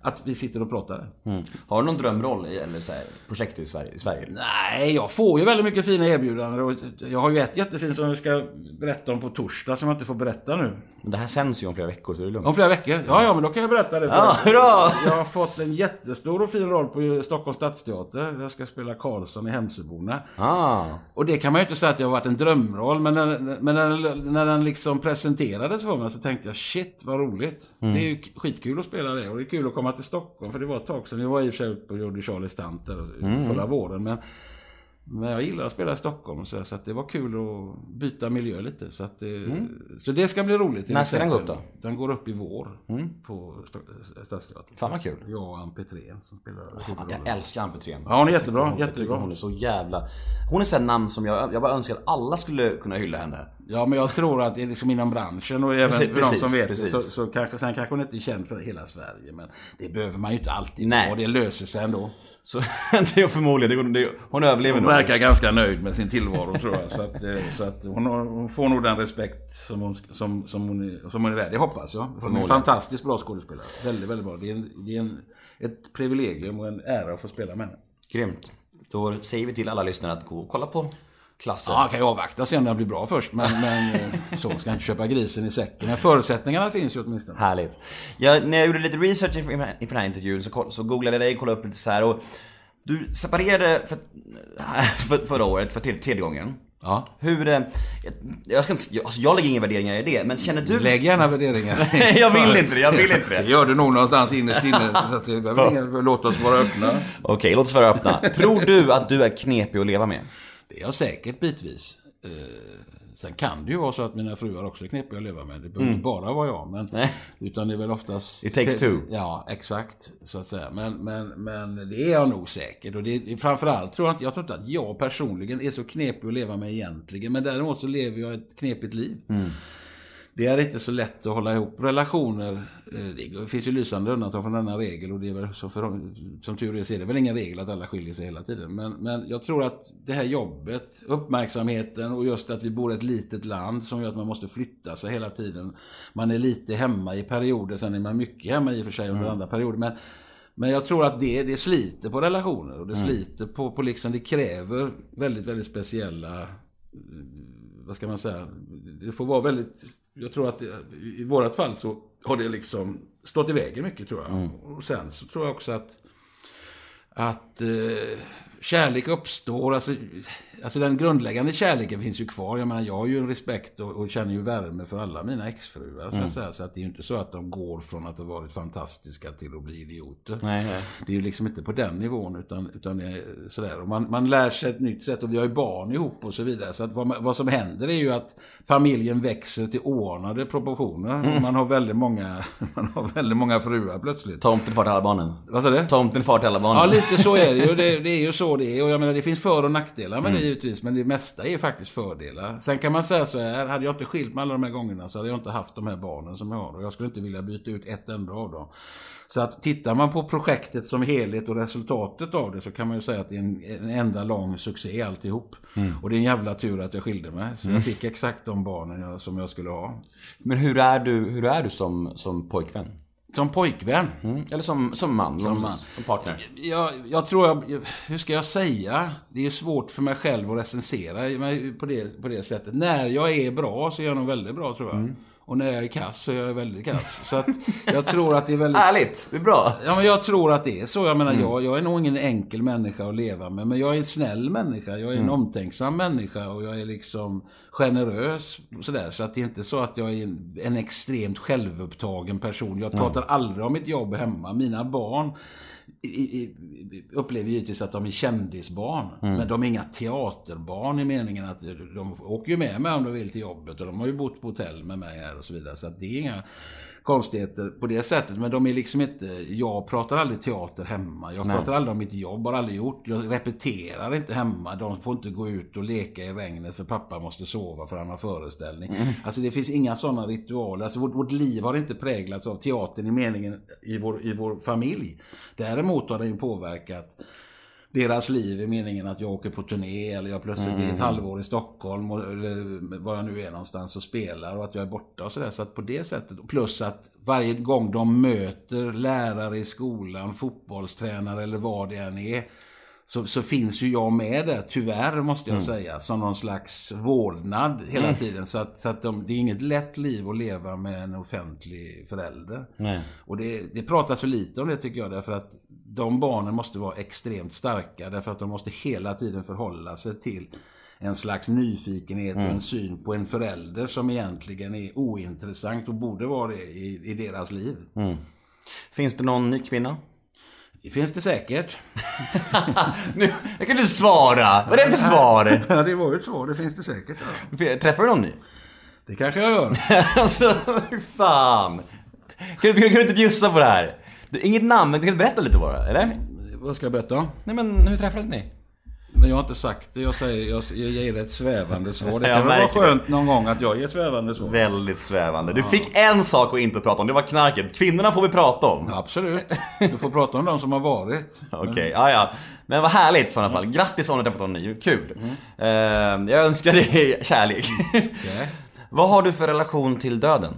att vi sitter och pratar. Mm. Har du någon drömroll i, eller så här, projekt i Sverige? I Sverige? Nej, jag får ju väldigt mycket fina erbjudanden. Och jag har ju ett jättefint som jag ska berätta om på torsdag som jag inte får berätta nu. Men det här sänds ju om flera veckor så det är lugnt. Om flera veckor? Ja, ja, men då kan jag berätta det. Ja, hurra! Jag har fått en jättestor och fin roll på Stockholms stadsteater. Jag ska spela Karlsson i Hemsöborna. Ah. Och det kan man ju inte säga att jag har varit en drömroll, men när, men när, när den liksom presenterades för mig så tänkte jag shit vad roligt. Det är ju skitkul att spela det och det är kul att komma till Stockholm för det var ett tag sedan. Jag var i och för sig uppe och gjorde Charlie Stunt där förra våren. Men, men jag gillar att spela i Stockholm så, så att det var kul att byta miljö lite. Så, att det, så det ska bli roligt. När ska den gå upp Den går upp i vår på Sto- Stadsteatern. Fan vad kul. Jag och Ann Petrén som spelar huvudrollen. Jag älskar Ann Petrén. Ja, hon är jättebra. Tycker jättebra. hon är så jävla... Hon är sån namn som jag, jag bara önskar att alla skulle kunna hylla henne. Ja, men jag tror att det är liksom inom branschen och även Precis, för de som vet precis. det. Så, så kanske, sen kanske hon inte är känd för hela Sverige. Men det behöver man ju inte alltid Nej. vara. Det löser sig ändå. Så det är förmodligen, det, det, hon överlever Hon nog. verkar ganska nöjd med sin tillvaro tror jag. Så att, eh, så att hon, har, hon får nog den respekt som hon, som, som hon, är, som hon är värd. Det hoppas jag. Hon är en fantastiskt bra skådespelare. Väldigt, väldigt bra. Det är, en, det är en, ett privilegium och en ära att få spela med henne. Grymt. Då säger vi till alla lyssnare att gå och kolla på klassen. Ja, kan ju avvakta och se om den blir bra först. Men, men eh, så ska jag inte köpa grisen i säcken. Men förutsättningarna finns ju åtminstone. Härligt. Jag, när jag gjorde lite research inför, inför den här intervjun så, så googlade jag dig och kollade upp lite så här och Du separerade för, för, förra året för tredje, gången. Ja. Hur... eh, Jag, jag ska inte... jag- Alltså jag lägger inga värderingar i det, men känner du... Lägg gärna värderingar. jag vill inte det, jag vill inte Det det. gör du nog någonstans innerst inne. Så att det låt oss vara öppna. Okej, låt oss vara öppna. Tror du att du är knepig att leva med? Det är jag säkert bitvis. Eh, sen kan det ju vara så att mina fruar också är knepiga att leva med. Det behöver inte bara vara jag. Men, Mm. Nej. utan det är väl oftast... It takes two. Ja, exakt. Så att säga. Men, men, men det är jag nog säkert. Och det framförallt tror jag inte, jag tror inte att jag personligen är så knepig att leva med egentligen. Men däremot så lever jag ett knepigt liv. Mm. Det är inte så lätt att hålla ihop relationer. Eh, Det finns ju lysande undantag från denna regel och det är väl som, för, som tur är så är det väl ingen regel att alla skiljer sig hela tiden. Men, men jag tror att det här jobbet, uppmärksamheten och just att vi bor i ett litet land som gör att man måste flytta sig hela tiden. Man är lite hemma i perioder, sen är man mycket hemma i och för sig under andra perioder. Men, men jag tror att det, det sliter på relationer och det sliter på, på liksom, det kräver väldigt, väldigt speciella vad ska man säga, det får vara väldigt, jag tror att det, i vårat fall så har det liksom stått i vägen mycket tror jag. Och sen så tror jag också att, att eh, kärlek uppstår, alltså, alltså den grundläggande kärleken finns ju kvar. Jag menar, jag har ju en respekt och, och känner ju värme för alla mina exfruar. Så, att säga. så att det är ju inte så att de går från att ha varit fantastiska till att bli idioter. Nej, nej. Det är ju liksom inte på den nivån, utan, utan det är sådär. Och man, man lär sig ett nytt sätt och vi har ju barn ihop och så vidare. Så att vad, vad som händer är ju att familjen växer till oordnade proportioner. Man, har väldigt många, man har väldigt många fruar plötsligt. Tomten far till alla barnen. Vad sa du? Tomten far till alla barnen. Ja, lite så är det ju. Det, det är ju så det är. Och jag menar, det finns för och nackdelar med det givetvis. Men det mesta är faktiskt fördelar. Sen kan man säga så här, hade jag inte skilt mig alla de här gångerna så hade jag inte haft de här barnen som jag har. Och jag skulle inte vilja byta ut ett enda av dem. Så att tittar man på projektet som helhet och resultatet av det så kan man ju säga att det är en, en enda lång succé alltihop. Och det är en jävla tur att jag skilde mig. Så jag fick exakt de barnen jag, som jag skulle ha. Men hur är du, hur är du som, som pojkvän? Som pojkvän. Mm. Eller som, som man? Som, man. som partner? Jag, jag tror jag, hur ska jag säga? Det är svårt för mig själv att recensera på det, på det sättet. När jag är bra så är jag nog väldigt bra tror jag. Och när jag är kass så är jag väldigt kass. Så att jag tror att det är väldigt... Ärligt, det är bra. Ja, men jag tror att det är så. Jag menar, jag, jag är nog ingen enkel människa att leva med. Men jag är en snäll människa. Jag är en omtänksam människa. Och jag är liksom generös. Sådär. Så att det är inte så att jag är en, en extremt självupptagen person. Jag pratar aldrig om mitt jobb hemma. Mina barn i, upplever givetvis att de är kändisbarn. Men de är inga teaterbarn i meningen att de åker ju med mig om de vill till jobbet. Och de har ju bott på hotell med mig här och så vidare. Så att det är inga konstigheter på det sättet. Men de är liksom inte... Jag pratar aldrig teater hemma. Jag pratar aldrig om mitt jobb, har aldrig gjort. Jag repeterar inte hemma. De får inte gå ut och leka i regnet för pappa måste sova för han har föreställning. Alltså det finns inga sådana ritualer. Alltså vårt, vårt liv har inte präglats av teatern i meningen i vår, i vår familj. Däremot har den ju påverkat deras liv i meningen att jag åker på turné eller jag plötsligt är ett halvår i Stockholm och, eller var jag nu är någonstans och spelar och att jag är borta och sådär. Så att på det sättet, plus att varje gång de möter lärare i skolan, fotbollstränare eller vad det än är, så, så finns ju jag med där, tyvärr måste jag säga, som någon slags vålnad hela tiden. Så att, så att de, det är inget lätt liv att leva med en offentlig förälder. Och det, det pratas för lite om det tycker jag, därför att de barnen måste vara extremt starka, därför att de måste hela tiden förhålla sig till en slags nyfikenhet och en syn på en förälder som egentligen är ointressant och borde vara det i, i deras liv. Finns det någon ny kvinna? Det finns det säkert. Nu, jag kan du svara! Vad är det för svar? Ja, det var ju ett svar. Det finns det säkert. Ja. Träffar du någon ny? Det kanske jag gör. alltså, fan? Kan du, kan du inte bjussa på det här? Inget namn, men du kan berätta lite bara, eller? Vad ska jag berätta? Nej men, hur träffades ni? Men jag har inte sagt det. Jag, säger, jag, jag ger ett svävande svar. Det kan väl vara skönt någon gång att jag ger svävande svar. Väldigt svävande. Du fick en sak att inte prata om, det var knarket. Kvinnorna får vi prata om. Ja, Absolut. Du får prata om de som har varit. Okej, ja ja. Men vad härligt i sådana fall. Grattis om du har träffat någon ny, kul. Eh, jag önskar dig kärlek. Okej. vad har du för relation till döden?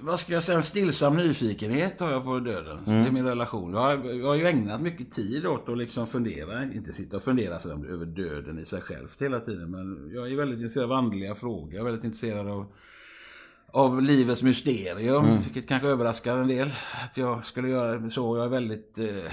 Vad ska jag säga? En stillsam nyfikenhet har jag på döden. Så Det är min relation. Jag har, jag har ju ägnat mycket tid åt att liksom fundera. Inte sitta och fundera så över döden i sig själv hela tiden. Men jag är väldigt intresserad av andliga frågor. Jag är väldigt intresserad av av livets mysterium, vilket kanske överraskar en del. Att jag skulle göra så. Jag är väldigt, eh,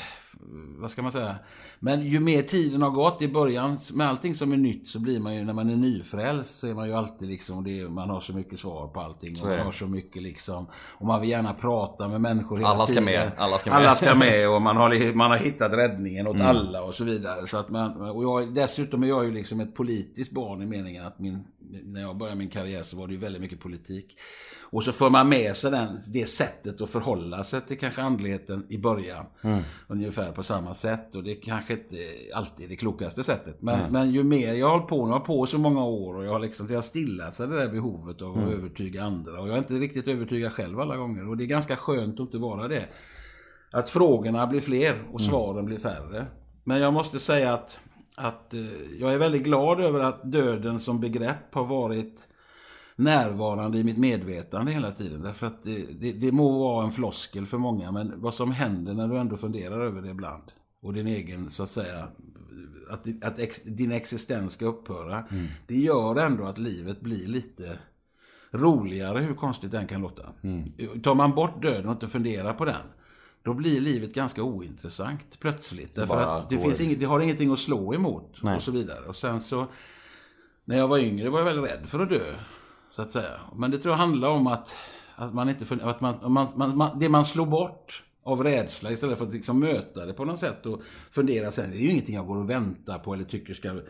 vad ska man säga? Men ju mer tiden har gått i början, med allting som är nytt så blir man ju, när man är nyfrälst så är man ju alltid liksom, det, man har så mycket svar på allting. och man har så mycket liksom, och man vill gärna prata med människor hela Alla ska tiden. med, alla ska med. Alla ska med och man har, man har hittat räddningen åt alla och så vidare. Så att man, och jag, dessutom är jag ju liksom ett politiskt barn i meningen att min, när jag började min karriär så var det ju väldigt mycket politik. Och så får man med sig den, det sättet att förhålla sig till kanske andligheten i början. Ungefär på samma sätt. Och det kanske inte alltid är det klokaste sättet. Men, men ju mer jag har hållit på, nu har jag på så många år och jag har liksom, det har stillat sig det där behovet av att övertyga andra. Och jag är inte riktigt övertygad själv alla gånger. Och det är ganska skönt att inte vara det. Att frågorna blir fler och svaren blir färre. Men jag måste säga att, att eh, jag är väldigt glad över att döden som begrepp har varit närvarande i mitt medvetande hela tiden. Därför att det, det, det må vara en floskel för många, men vad som händer när du ändå funderar över det ibland. Och din egen, så att säga, att, att ex, din existens ska upphöra. Det gör ändå att livet blir lite roligare, hur konstigt den kan låta. Tar man bort döden och inte funderar på den, då blir livet ganska ointressant plötsligt. Därför bara att det, finns inget, det har ingenting att slå emot Nej. och så vidare. Och sen så, när jag var yngre var jag väldigt rädd för att dö. Så att säga. Men det tror jag handlar om att, att man inte, att man, man, man, det man slår bort av rädsla istället för att liksom möta det på något sätt och fundera sen. Det är ju ingenting jag går och väntar på eller tycker ska...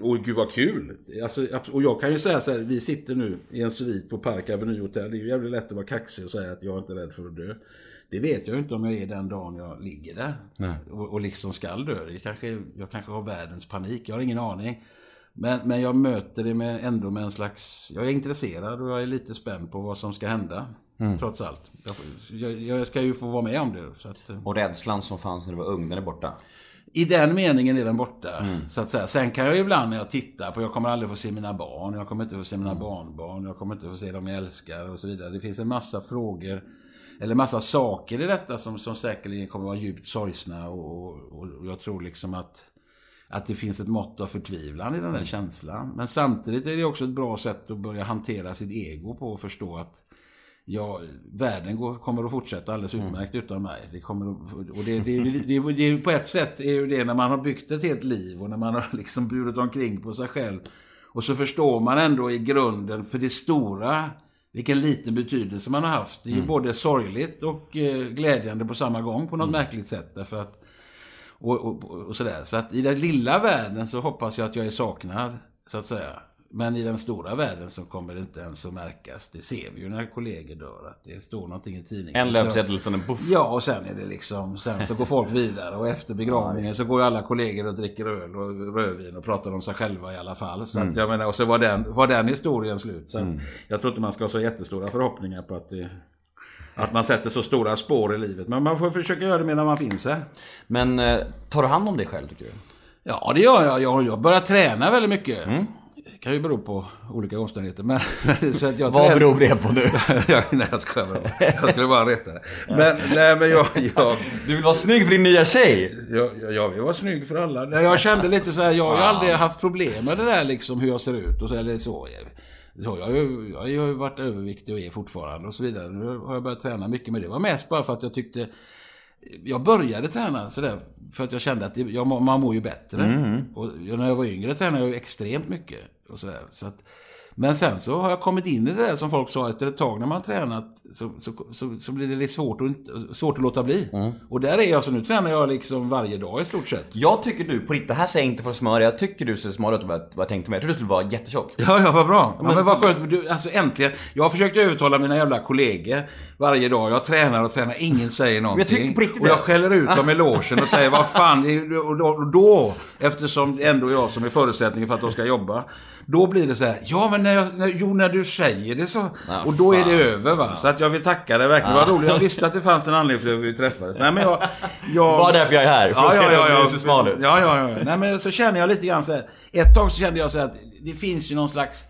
Åh gud vad kul! Alltså, och jag kan ju säga så här, vi sitter nu i en svit på Park Avenue Hotel. Det är ju jävligt lätt att vara kaxig och säga att jag är inte rädd för att dö. Det vet jag ju inte om jag är den dagen jag ligger där. Och, och liksom skall dö. Det kanske, jag kanske har världens panik, jag har ingen aning. Men, men jag möter det med, ändå med en slags... Jag är intresserad och jag är lite spänd på vad som ska hända. Trots allt. Jag, jag, ska ju få vara med om det. Att, eh, Och rädslan som fanns när du var ung, den är borta. i den meningen är den borta. Så att säga. Sen kan jag ibland när jag tittar på, jag kommer aldrig få se mina barn, jag kommer inte få se mina barnbarn, jag kommer inte få se dem jag älskar och så vidare. Det finns en massa frågor, eller massa saker i detta som, som säkerligen kommer vara djupt sorgsna och, och, och jag tror liksom att att det finns ett mått av förtvivlan i den där känslan. Men samtidigt är det också ett bra sätt att börja hantera sitt ego på och förstå att Ja, världen går, kommer att fortsätta alldeles utmärkt utan mig. Det kommer att, och det, det, det, det, på ett sätt är ju det när man har byggt ett helt liv och när man har liksom burit omkring på sig själv. Och så förstår man ändå i grunden för det stora vilken liten betydelse man har haft. Det är ju både sorgligt och eh, glädjande på samma gång på något märkligt sätt. Därför att, och, och, och sådär. Så att i den lilla världen så hoppas jag att jag är saknad, så att säga. Men i den stora världen så kommer det inte ens att märkas. Det ser vi ju när kollegor dör, att det står någonting i tidningen. En löpsedel, sen en buff. Ja, och sen är det liksom, sen så går folk vidare och efter begravningen så går ju alla kollegor och dricker öl och rödvin och pratar om sig själva i alla fall. Så att jag menar, och så var den, var den historien slut. Så att jag tror inte man ska ha så jättestora förhoppningar på att det, att man sätter så stora spår i livet. Men man får försöka göra det medan man finns här. Men eh, tar du hand om dig själv tycker du? Ja, det gör jag. Jag, jag börjar träna väldigt mycket. Det kan ju bero på olika omständigheter. Men, så att jag Vad tränar- beror det på nu? Ja, nej, jag skojar bara. Jag skulle bara rätta. Men, nej, men jag, jag, Du vill vara snygg för din nya tjej? jag, jag, jag vill vara snygg för alla. Jag kände lite så här, jag har ju aldrig haft problem med det där liksom hur jag ser ut och så, eller så. Så jag, har ju- jag har ju varit överviktig och är fortfarande och så vidare. Nu har jag börjat träna mycket, men det var mest bara för att jag tyckte jag började träna sådär för att jag kände att jag, man mår ju bättre. Och jag- när jag var yngre tränade jag ju extremt mycket. Och sådär. Så att, men sen så har jag kommit in i det där som folk sa efter ett tag när man tränat så, så, så, så blir det lite svårt att, inte- svårt att låta bli. Och där är jag, så nu tränar jag liksom varje dag i stort sett. Jag tycker du, på riktigt, det här säger jag inte för att smöra, jag tycker du ser smal ut vad jag tänkte mig. Jag trodde du skulle vara jättetjock. Ja, ja, vad bra. Ja, men vad skönt. Du, alltså äntligen. Jag har försökt övertala mina jävla kollegor varje dag. Jag tränar och tränar. Ingen säger någonting. tycker på riktigt och jag skäller ut dem i logen och säger vad fan. Och då, och då, eftersom det ändå är jag som är förutsättningen för att de ska jobba. Då blir det så här. Ja, men när, jag, när, jo, när du säger det så. Ja, och då är fan. det över va. Så att jag vill tacka dig verkligen. Vad roligt. Jag visste att det fanns en anledning för att vi träffades. Nej, men jag... jag Bara därför jag är här, för att se om du ser smal ut. Ja, ja, ja. Nej, men så känner jag lite grann så här. Ett tag så kände jag så här att det finns ju någon slags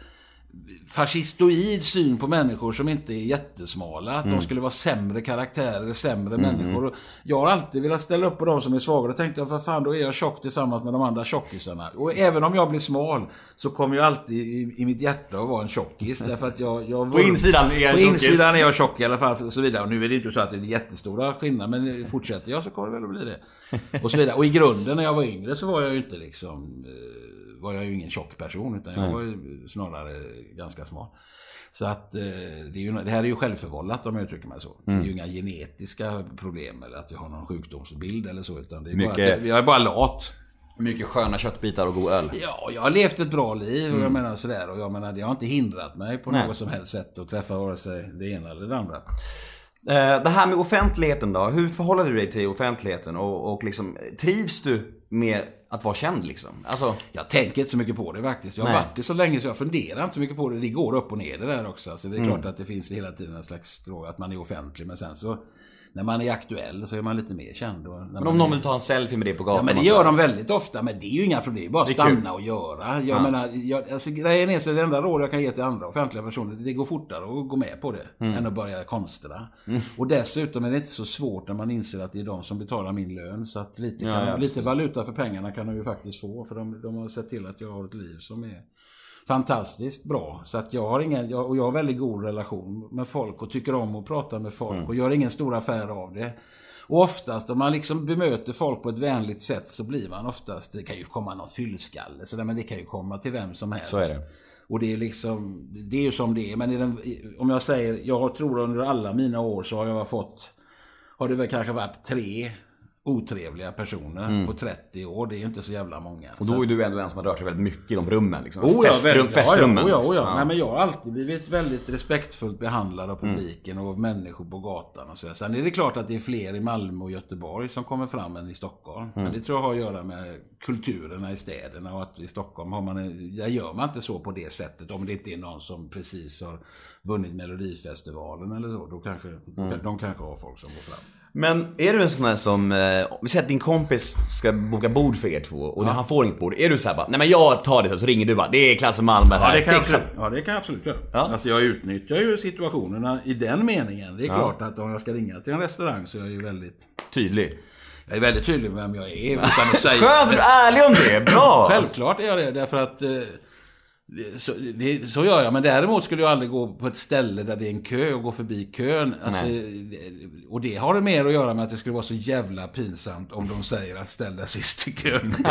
fascistoid syn på människor som inte är jättesmala. Att de skulle vara sämre karaktärer, sämre människor. Och jag har alltid velat ställa upp på de som är svaga. Då tänkte jag, för fan, då är jag tjock tillsammans med de andra tjockisarna. Och även om jag blir smal så kommer jag alltid i, i mitt hjärta att vara en tjockis. Därför att jag... jag På insidan är jag På tjockis. insidan är jag tjock i alla fall. Och så vidare. Och nu är det inte så att det är jättestora skillnader. Men fortsätter jag så kommer det väl att bli det. Och så vidare. Och i grunden när jag var yngre så var jag ju inte liksom... Var jag ju ingen tjock person. Utan jag var ju snarare ganska smal. Så att eh, det, är ju, det här är ju självförvållat om jag uttrycker mig så. Det är ju inga genetiska problem eller att jag har någon sjukdomsbild eller så. Utan det är bara att Mycket- jag, jag är bara lat. Mycket sköna köttbitar och god öl. Ja, jag har levt ett bra liv och jag menar sådär. Och jag menar, det har inte hindrat mig på Nej. något som helst sätt att träffa vare sig det ena eller det andra. Eh, Det här med offentligheten då, hur förhåller du dig till offentligheten? Och, och liksom, trivs du med att vara känd liksom? Alltså, Jag tänker inte så mycket på det faktiskt. Jag har Nej. varit det så länge så jag funderar inte så mycket på det. Det går upp och ner det där också. Så det är klart att det finns hela tiden en slags att man är offentlig. Men sen så när man är aktuell så är man lite mer känd. Men om någon vill ta en selfie med dig på Ja gatan men det gör de väldigt ofta, men det är ju inga problem. Bara att stanna och göra. Jag menar, jag, alltså, grejen är så det enda råd jag kan ge till andra offentliga personer, det går fortare att gå med på det Mm. än att börja konsterna. Och dessutom är det inte så svårt när man inser att det är de som betalar min lön. Så att lite, Ja, kan, ja, lite valuta för pengarna kan de ju faktiskt få. För de, de har sett till att jag har ett liv som är fantastiskt bra. Så att jag har ingen, jag, och jag har väldigt god relation med folk och tycker om att prata med folk och gör ingen stor affär av det. Och oftast om man liksom bemöter folk på ett vänligt sätt så blir man oftast, det kan ju komma någon fyllskalle så där, men det kan ju komma till vem som helst. Så är det. Och det är liksom, det är ju som det är. Men den, om jag säger, jag tror under alla mina år så har jag fått, har det väl kanske varit tre otrevliga personer på 30 år. Det är ju inte så jävla många. Mm. Och då är du ändå en som har rört sig väldigt mycket i de rummen liksom. Oh ja, Festrum, väldigt- festrummen. Ja, ja, oh ja, oh ja. liksom. Nej, men jag har alltid blivit väldigt respektfullt behandlad av publiken och av människor på gatan och så. Sen är det klart att det är fler i Malmö och Göteborg som kommer fram än i Stockholm. Men det tror jag har att göra med kulturerna i städerna och att i Stockholm har man, en- där gör man inte så på det sättet. Om det inte är någon som precis har vunnit Melodifestivalen eller så. Då kanske, de kanske har folk som går fram. Men är du en sån här som, eh, vi säger att din kompis ska boka bord för er två och när han får inget bord, är du såhär bara, nej men jag tar det så ringer du bara, det är Klasse Malmö här, Ja det, kan jag fixa." absolut, ja, det kan jag absolut göra. Ja. Alltså jag utnyttjar ju situationerna i den meningen. Det är klart att om jag ska ringa till en restaurang så är jag ju väldigt... Tydlig. Jag är väldigt tydlig med vem jag är utan att säga... Skönt, du är ärlig om det, bra! Självklart är jag det, därför att... Så, det, så gör jag, men däremot skulle jag aldrig gå på ett ställe där det är en kö och gå förbi kön. Alltså, och det har det mer att göra med att det skulle vara så jävla pinsamt om de säger att ställ dig sist i kön.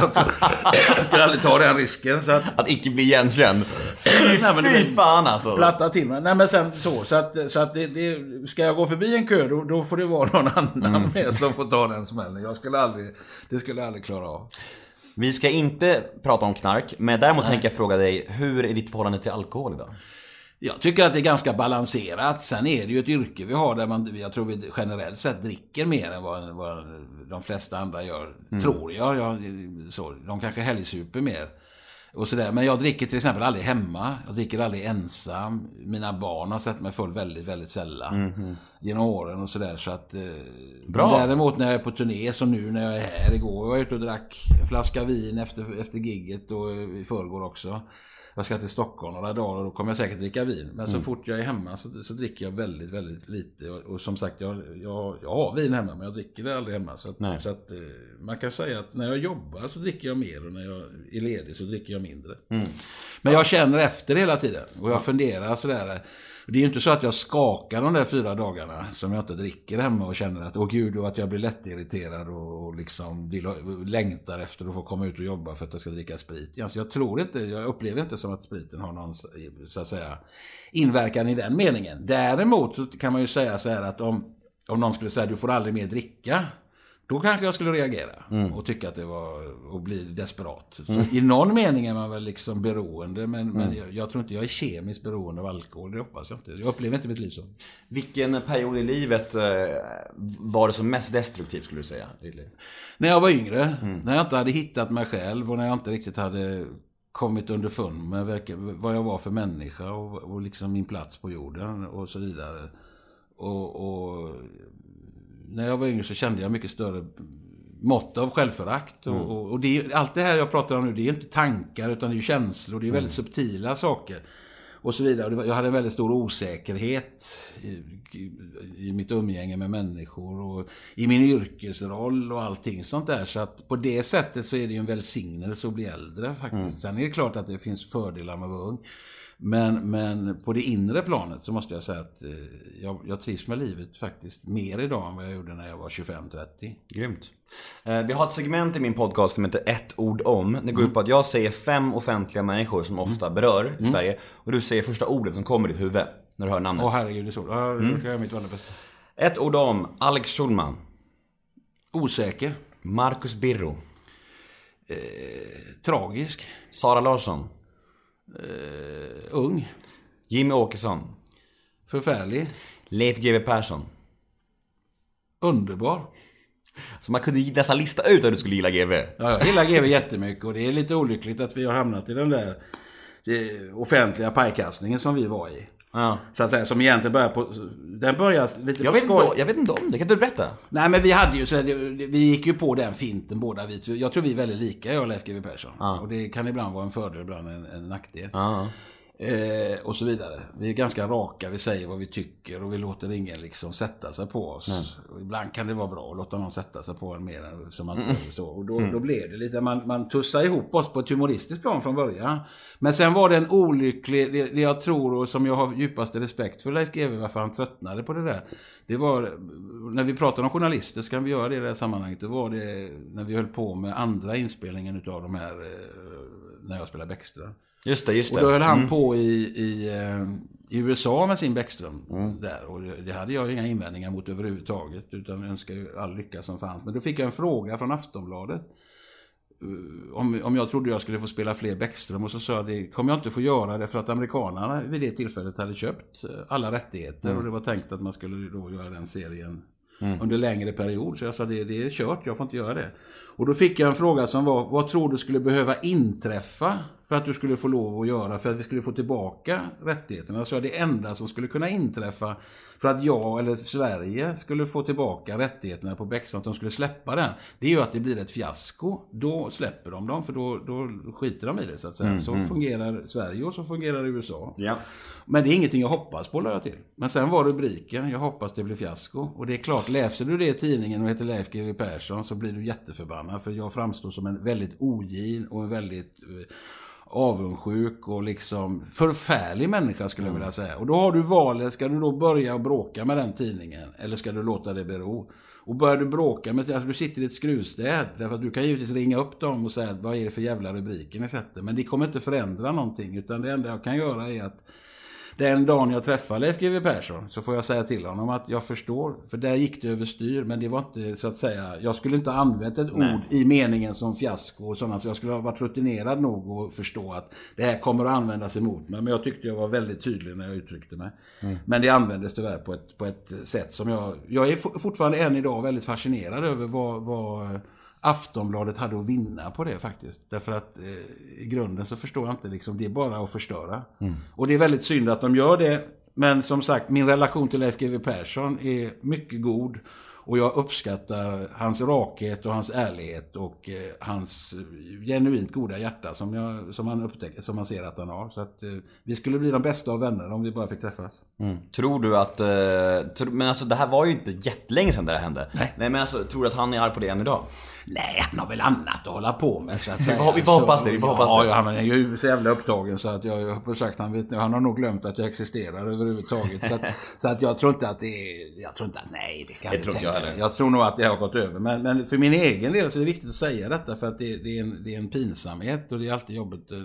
Jag, skulle aldrig ta den risken. Så att, Att icke bli igenkänd. Fy, Nej, men det fy fan alltså. platta till mig. Nej men sen så, så att, så att det, det, ska jag gå förbi en kö då, då får det vara någon annan Mm. med som får ta den smällen. Jag skulle aldrig, det skulle jag aldrig klara av. Vi ska inte prata om knark, men däremot tänker jag fråga dig, hur är ditt förhållande till alkohol idag? Jag tycker att det är ganska balanserat. Sen är det ju ett yrke vi har där man, jag tror vi generellt sett dricker mer än vad, vad de flesta andra gör. Tror jag. jag så, de kanske helgsuper mer. Och sådär. Men jag dricker till exempel aldrig hemma. Jag dricker aldrig ensam. Mina barn har sett mig full väldigt, väldigt sällan. Genom åren och sådär. Så att, eh, Bra. Däremot när jag är på turné, som nu när jag är här. Igår var jag ute och drack en flaska vin efter, efter gigget och i förrgår också. Jag ska till Stockholm några dagar och då kommer jag säkert dricka vin. Men så fort jag är hemma så, så dricker jag väldigt, väldigt lite. Och, och som sagt, jag, jag, jag har vin hemma men jag dricker det aldrig hemma. Så, att, så att eh, man kan säga att när jag jobbar så dricker jag mer och när jag är ledig så dricker jag mindre. Men jag känner efter hela tiden och jag funderar sådär. Det är ju inte så att jag skakar de där fyra dagarna som jag inte dricker hemma och känner att åh gud och att jag blir lättirriterad och, och liksom vill, längtar efter att få komma ut och jobba för att jag ska dricka sprit. igen. Så jag tror inte, jag upplever inte som att spriten har någon så att säga inverkan i den meningen. Däremot kan man ju säga så här att om, om någon skulle säga du får aldrig mer dricka. Då kanske jag skulle reagera och tycka att det var och bli desperat. Så I någon mening är man väl liksom beroende men, men jag, jag tror inte jag är kemiskt beroende av alkohol. Det hoppas jag inte. Jag upplever inte mitt liv så. Vilken period i livet eh, var det som mest destruktivt skulle du säga? När jag var yngre, när jag inte hade hittat mig själv och när jag inte riktigt hade kommit underfund med vad jag var för människa och, och liksom min plats på jorden och så vidare. Och, och när jag var yngre så kände jag mycket större mått av självförakt. Och, och, och det allt det här jag pratar om nu, det är inte tankar utan det är känslor. Det är väldigt subtila saker. Och så vidare. Jag hade en väldigt stor osäkerhet i, i, mitt umgänge med människor och i min yrkesroll och allting sånt där. Så att på det sättet så är det ju en välsignelse att bli äldre faktiskt. Sen är det klart att det finns fördelar med att vara ung. Men, men på det inre planet så måste jag säga att eh, jag, jag trivs med livet faktiskt mer idag än vad jag gjorde när jag var 25-30. Grymt. Eh, Vi har ett segment i min podcast som heter ett ord om. Det går ut på att jag säger fem offentliga människor som ofta berör i Sverige. Och du säger första ordet som kommer i ditt huvud när du hör namnet. Åh herregud, det är så. Ja, ska jag göra mitt allra bästa. Ett ord om Alex Schulman. Osäker. Marcus Birro. Tragisk. Sara Larsson. Ung. Jimmy Åkesson. Förfärlig. Leif GW Persson. Underbar. Så man kunde nästan lista ut att du skulle gilla GW. Ja, jag gillar GW jättemycket och det är lite olyckligt att vi har hamnat i den där eh, offentliga pajkastningen som vi var i. Ja. Så att säga, som egentligen börjar på... Den börjar lite Jag på vet, skoj. inte, jag vet inte om det, kan du berätta? Nej men vi hade ju så här, vi gick ju på den finten båda vi. Jag tror vi är väldigt lika jag och Leif GW Persson. Och det kan ibland vara en fördel, ibland en, en nackdel. Ja. Eh, och så vidare. Vi är ganska raka, vi säger vad vi tycker och vi låter ingen liksom sätta sig på oss. Och ibland kan det vara bra att låta någon sätta sig på en mer än som man Mm. så. Och då, då blev det lite, man, man tussade ihop oss på ett humoristiskt plan från början. Men sen var det en olycklig, det, det jag tror och som jag har djupaste respekt för Leif GW, varför han tröttnade på det där. Det var, när vi pratar om journalister så kan vi göra det i det här sammanhanget. Det var det när vi höll på med andra inspelningen utav de här, eh, när jag spelade Bäckström. Just det, just Och det. då höll han på i, i, eh, i USA med sin Bäckström. Där. Och det, hade jag inga invändningar mot överhuvudtaget. Utan önskar ju all lycka som fanns. Men då fick jag en fråga från Aftonbladet. eh, Om, om jag trodde jag skulle få spela fler Bäckström. Och så sa jag det kommer jag inte få göra det för att amerikanerna vid det tillfället hade köpt eh, alla rättigheter. Och det var tänkt att man skulle då göra den serien under längre period. Så jag sa det, det är kört, jag får inte göra det. Och då fick jag en fråga som var, vad tror du skulle behöva inträffa för att du skulle få lov att göra, för att vi skulle få tillbaka rättigheterna? Så det enda som skulle kunna inträffa för att jag eller Sverige skulle få tillbaka rättigheterna på Bäckström, att de skulle släppa den, det är ju att det blir ett fiasko. Då släpper de dem, för då, då skiter de i det så att säga. Så fungerar Sverige och så fungerar USA. Ja. Men det är ingenting jag hoppas på, la jag till. Men sen var rubriken, jag hoppas det blir fiasko. Och det är klart, läser du det i tidningen och heter Leif GW Persson så blir du jätteförbannad. För jag framstår som en väldigt ogin och en väldigt eh, avundsjuk och liksom förfärlig människa skulle jag vilja säga. Och då har du valet, ska du då börja bråka med den tidningen? Eller ska du låta det bero? Och börjar du bråka med, alltså du sitter i ett skruvstäd, därför att du kan givetvis ringa upp dem och säga vad är det för jävla rubriker ni sätter? Men det kommer inte förändra någonting, utan det enda jag kan göra är att den dagen jag träffar Leif GW Persson så får jag säga till honom att jag förstår, för där gick det överstyr, men det var inte så att säga, jag skulle inte använt ett ord i meningen som fiasko och sådana, så jag skulle ha varit rutinerad nog att förstå att det här kommer att användas emot mig, men jag tyckte jag var väldigt tydlig när jag uttryckte mig. Men det användes tyvärr på ett, på ett sätt som jag, jag är for- fortfarande än idag väldigt fascinerad över vad, vad Aftonbladet hade att vinna på det faktiskt. Därför att eh, i grunden så förstår jag inte, liksom, det är bara att förstöra. Och det är väldigt synd att de gör det. Men som sagt, min relation till Leif GW Persson är mycket god. Och jag uppskattar hans rakhet och hans ärlighet och eh, hans eh, genuint goda hjärta som, jag, som, man upptäcker, som man ser att han har. Så att eh, vi skulle bli de bästa av vänner om vi bara fick träffas. Tror du att... Eh, tro, men alltså det här var ju inte jättelänge sedan det här hände. Nej. men alltså, tror du att han är arg på det än idag? Nej, han har väl annat att hålla på med så att säga. vi får hoppas det, vi får ja, hoppas det. Ja, han är ju så jävla upptagen så att jag, jag har sagt, han, vet, han har nog glömt att jag existerar överhuvudtaget. så, att, så att jag tror inte att det är, jag tror inte att, nej det kan Det jag tror inte jag heller. Jag tror nog att det har gått över. Men, men för min egen del så är det viktigt att säga detta för att det, det, är, en, det är en pinsamhet och det är alltid jobbigt eh,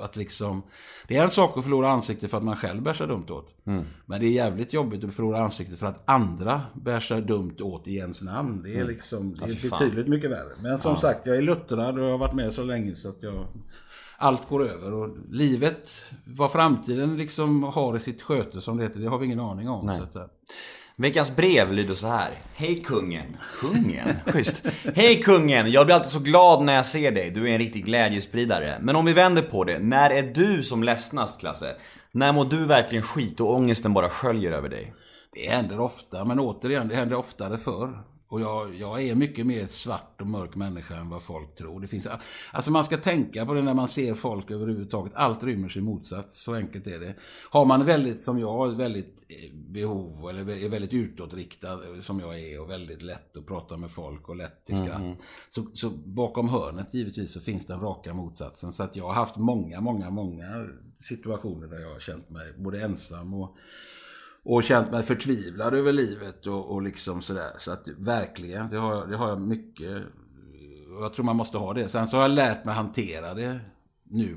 att liksom... Det är en sak att förlora ansiktet för att man själv bär sig dumt åt. Mm. Men det är jävligt jobbigt att förlora ansiktet för att andra bär sig dumt åt i ens namn. Det är liksom det är Mm. fan. betydligt mycket värre. Men som sagt, jag är luttrad och jag har varit med så länge så att jag... Allt går över och livet, vad framtiden liksom har i sitt sköte som det heter, det har vi ingen aning om. Så att. Veckans brev lyder så här. Hej kungen. Kungen? Schysst. Hej kungen! Jag blir alltid så glad när jag ser dig. Du är en riktig glädjespridare. Men om vi vänder på det. När är du som ledsnast, Klasse? När mår du verkligen skit och ångesten bara sköljer över dig? Det händer ofta, men återigen, det händer oftare förr. Och jag, jag är mycket mer svart och mörk människa än vad folk tror. Det finns, alltså man ska tänka på det när man ser folk överhuvudtaget. Allt rymmer sin motsats, så enkelt är det. Har man väldigt, som jag, väldigt eh, behov, eller är väldigt utåtriktad eh, som jag är och väldigt lätt att prata med folk och lätt till skratt. Så, så bakom hörnet givetvis så finns den raka motsatsen. Så att jag har haft många, många, många situationer där jag har känt mig både ensam och och känt mig förtvivlad över livet och, och liksom sådär. Så att verkligen, det har, det har jag mycket. Jag tror man måste ha det. Sen så har jag lärt mig hantera det nu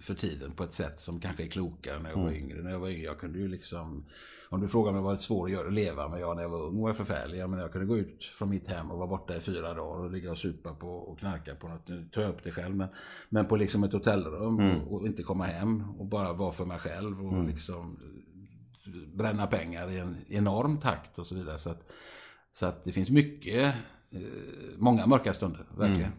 för tiden på ett sätt som kanske är klokare när jag var yngre. När jag var yngre, jag kunde ju liksom... Om du frågar mig vad det svårt att göra, att leva med, jag när jag var ung var jag förfärlig. Menar, jag kunde gå ut från mitt hem och vara borta i fyra dagar och ligga och supa på och knarka på något. Nu tar jag upp det själv, men, men på liksom ett hotellrum och, och inte komma hem och bara vara för mig själv och liksom bränna pengar i en enorm takt och så vidare. Så att, så att det finns mycket, eh, många mörka stunder, verkligen. Mm.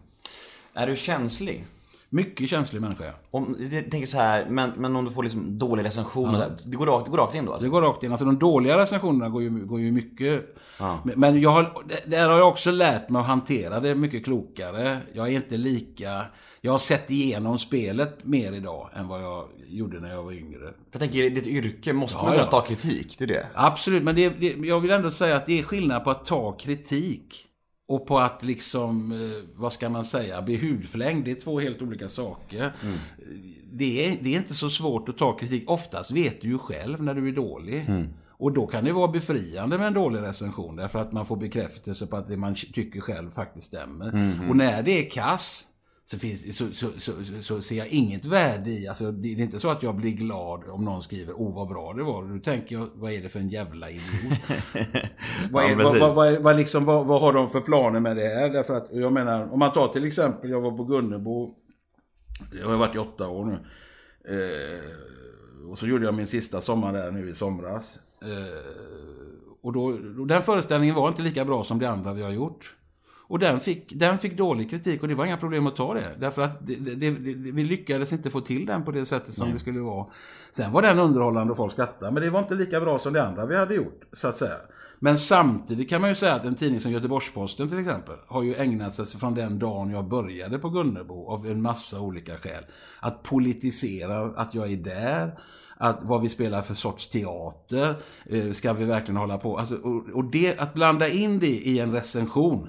Är du känslig? Mycket känslig människa. ja. Om, jag tänker så här, men, men om du får liksom dålig recension, och så här, det, går rakt, det går rakt in då alltså? Det går rakt in. Alltså de dåliga recensionerna går ju, går ju mycket... Men, men jag har, där har jag också lärt mig att hantera det mycket klokare. Jag är inte lika... Jag har sett igenom spelet mer idag än vad jag gjorde när jag var yngre. För jag tänker, i ditt yrke måste Ja, man kunna ja. ta kritik, det är det. Absolut, men det, det, jag vill ändå säga att det är skillnad på att ta kritik och på att liksom, eh, vad ska man säga, bli hudflängd. Det är två helt olika saker. Det, är, det är inte så svårt att ta kritik. Oftast vet du ju själv när du är dålig. Och då kan det vara befriande med en dålig recension därför att man får bekräftelse på att det man tycker själv faktiskt stämmer. Och när det är kass så, finns, så, så, så, så, ser jag inget värde i, alltså det är inte så att jag blir glad om någon skriver oh vad bra det var. Då tänker jag, vad är det för en jävla idiot? vad, är, Ja, vad, precis. vad, vad, är- vad, liksom, vad, vad har de för planer med det här? Därför att, jag menar, om man tar till exempel, jag var på Gunnebo, jag har varit i åtta år nu. Eh, och så gjorde jag min sista sommar där nu i somras. Eh, och då, och den föreställningen var inte lika bra som de andra vi har gjort. Och den fick, den fick dålig kritik och det var inga problem att ta det. Därför att det, det, det, vi lyckades inte få till den på det sättet som det skulle vara. Sen var den underhållande och folk skrattade, men det var inte lika bra som det andra vi hade gjort, så att säga. Men samtidigt kan man ju säga att en tidning som Göteborgs-Posten till exempel har ju ägnat sig från den dagen jag började på Gunnebo av en massa olika skäl. Att politisera att jag är där, att vad vi spelar för sorts teater, eh, ska vi verkligen hålla på? Alltså, och, och det, att blanda in det i en recension,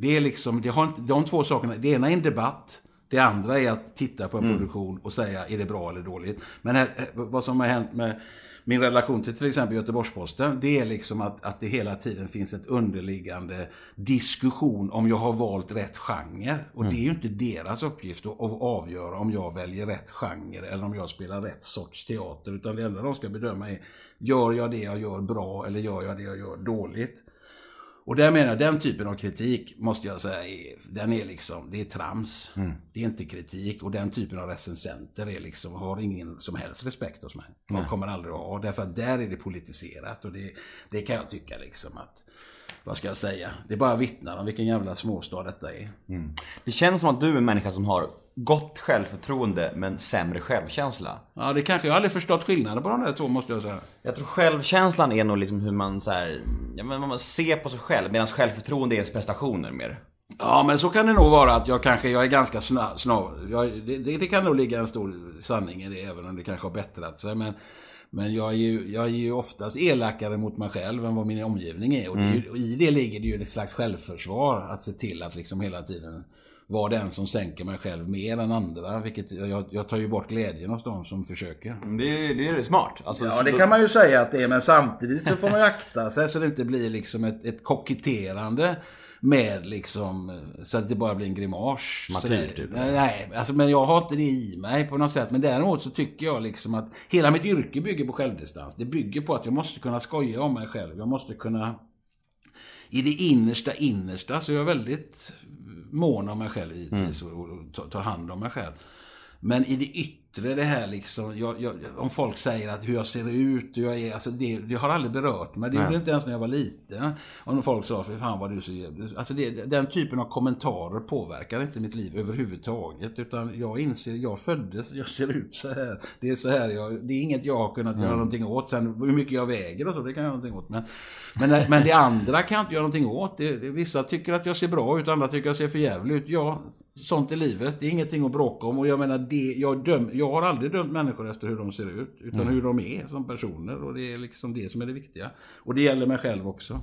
det är liksom, det har inte, de två sakerna, det ena är en debatt, det andra är att titta på en produktion och säga är det bra eller dåligt. Men här, eh, vad som har hänt med min relation till till exempel Göteborgs-Posten, det är liksom att, att det hela tiden finns ett underliggande diskussion om jag har valt rätt genre. Och det är ju inte deras uppgift att, att avgöra om jag väljer rätt genre eller om jag spelar rätt sorts teater. Utan det enda de ska bedöma är, gör jag det jag gör bra eller gör jag det jag gör dåligt? Och där menar jag, den typen av kritik måste jag säga, är, den är liksom, det är trams. Det är inte kritik. Och den typen av recensenter är liksom, har ingen som helst respekt hos mig. De kommer aldrig att ha, därför att där är det politiserat. Och det, det kan jag tycka liksom att, vad ska jag säga, det bara vittnar om vilken jävla småstad detta är. Det känns som att du är en människa som har gott självförtroende men sämre självkänsla. Ja, det kanske, jag har aldrig förstått skillnaden på de där två måste jag säga. Jag tror självkänslan är nog liksom hur man så här, ja, men man ser på sig själv medan självförtroende är ens prestationer mer. Ja, men så kan det nog vara att jag kanske, jag är ganska snabb, det, det, det kan nog ligga en stor sanning i det, även om det kanske har bättrat sig. Men, men jag är, ju, jag är ju oftast elakare mot mig själv än vad min omgivning är. Och, det är ju, och i det ligger det ju ett slags självförsvar, att se till att liksom hela tiden vara den som sänker mig själv mer än andra. Vilket jag, jag tar ju bort glädjen hos de som försöker. Det, det är smart. Alltså, Ja, det kan man ju säga att det är, men samtidigt så får man ju akta sig så det inte blir liksom ett, ett koketterande med liksom, så att det bara blir en grimas. Martyr, typ. Nej, nej, alltså, men jag har inte det i mig på något sätt. Men däremot så tycker jag liksom att hela mitt yrke bygger på självdistans. Det bygger på att jag måste kunna skoja om mig själv. Jag måste kunna i det innersta innersta så är jag väldigt mån om mig själv givetvis och, och tar- tar hand om mig själv. Men i det yttre, det här liksom, jag, jag, om folk säger att hur jag ser ut, hur jag är, alltså det, det har aldrig berört mig. Det gjorde inte ens när jag var liten. Om folk sa, för fan vad du så jävligt. Alltså det, den typen av kommentarer påverkar inte mitt liv överhuvudtaget. Utan jag inser, jag föddes, jag ser ut så här. Det är så här, jag, det är inget jag har kunnat göra någonting åt. Sen hur mycket jag väger och så, det kan jag göra någonting åt. Men, men, men det andra kan jag inte göra någonting åt. Det, det, vissa tycker att jag ser bra ut, andra tycker att jag ser för jävligt ut. Ja, sånt är livet. Det är ingenting att bråka om. Och jag menar, det, jag, döm, jag har aldrig dömt människor efter hur de ser ut. Utan hur de är som personer. Och det är liksom det som är det viktiga. Och det gäller mig själv också.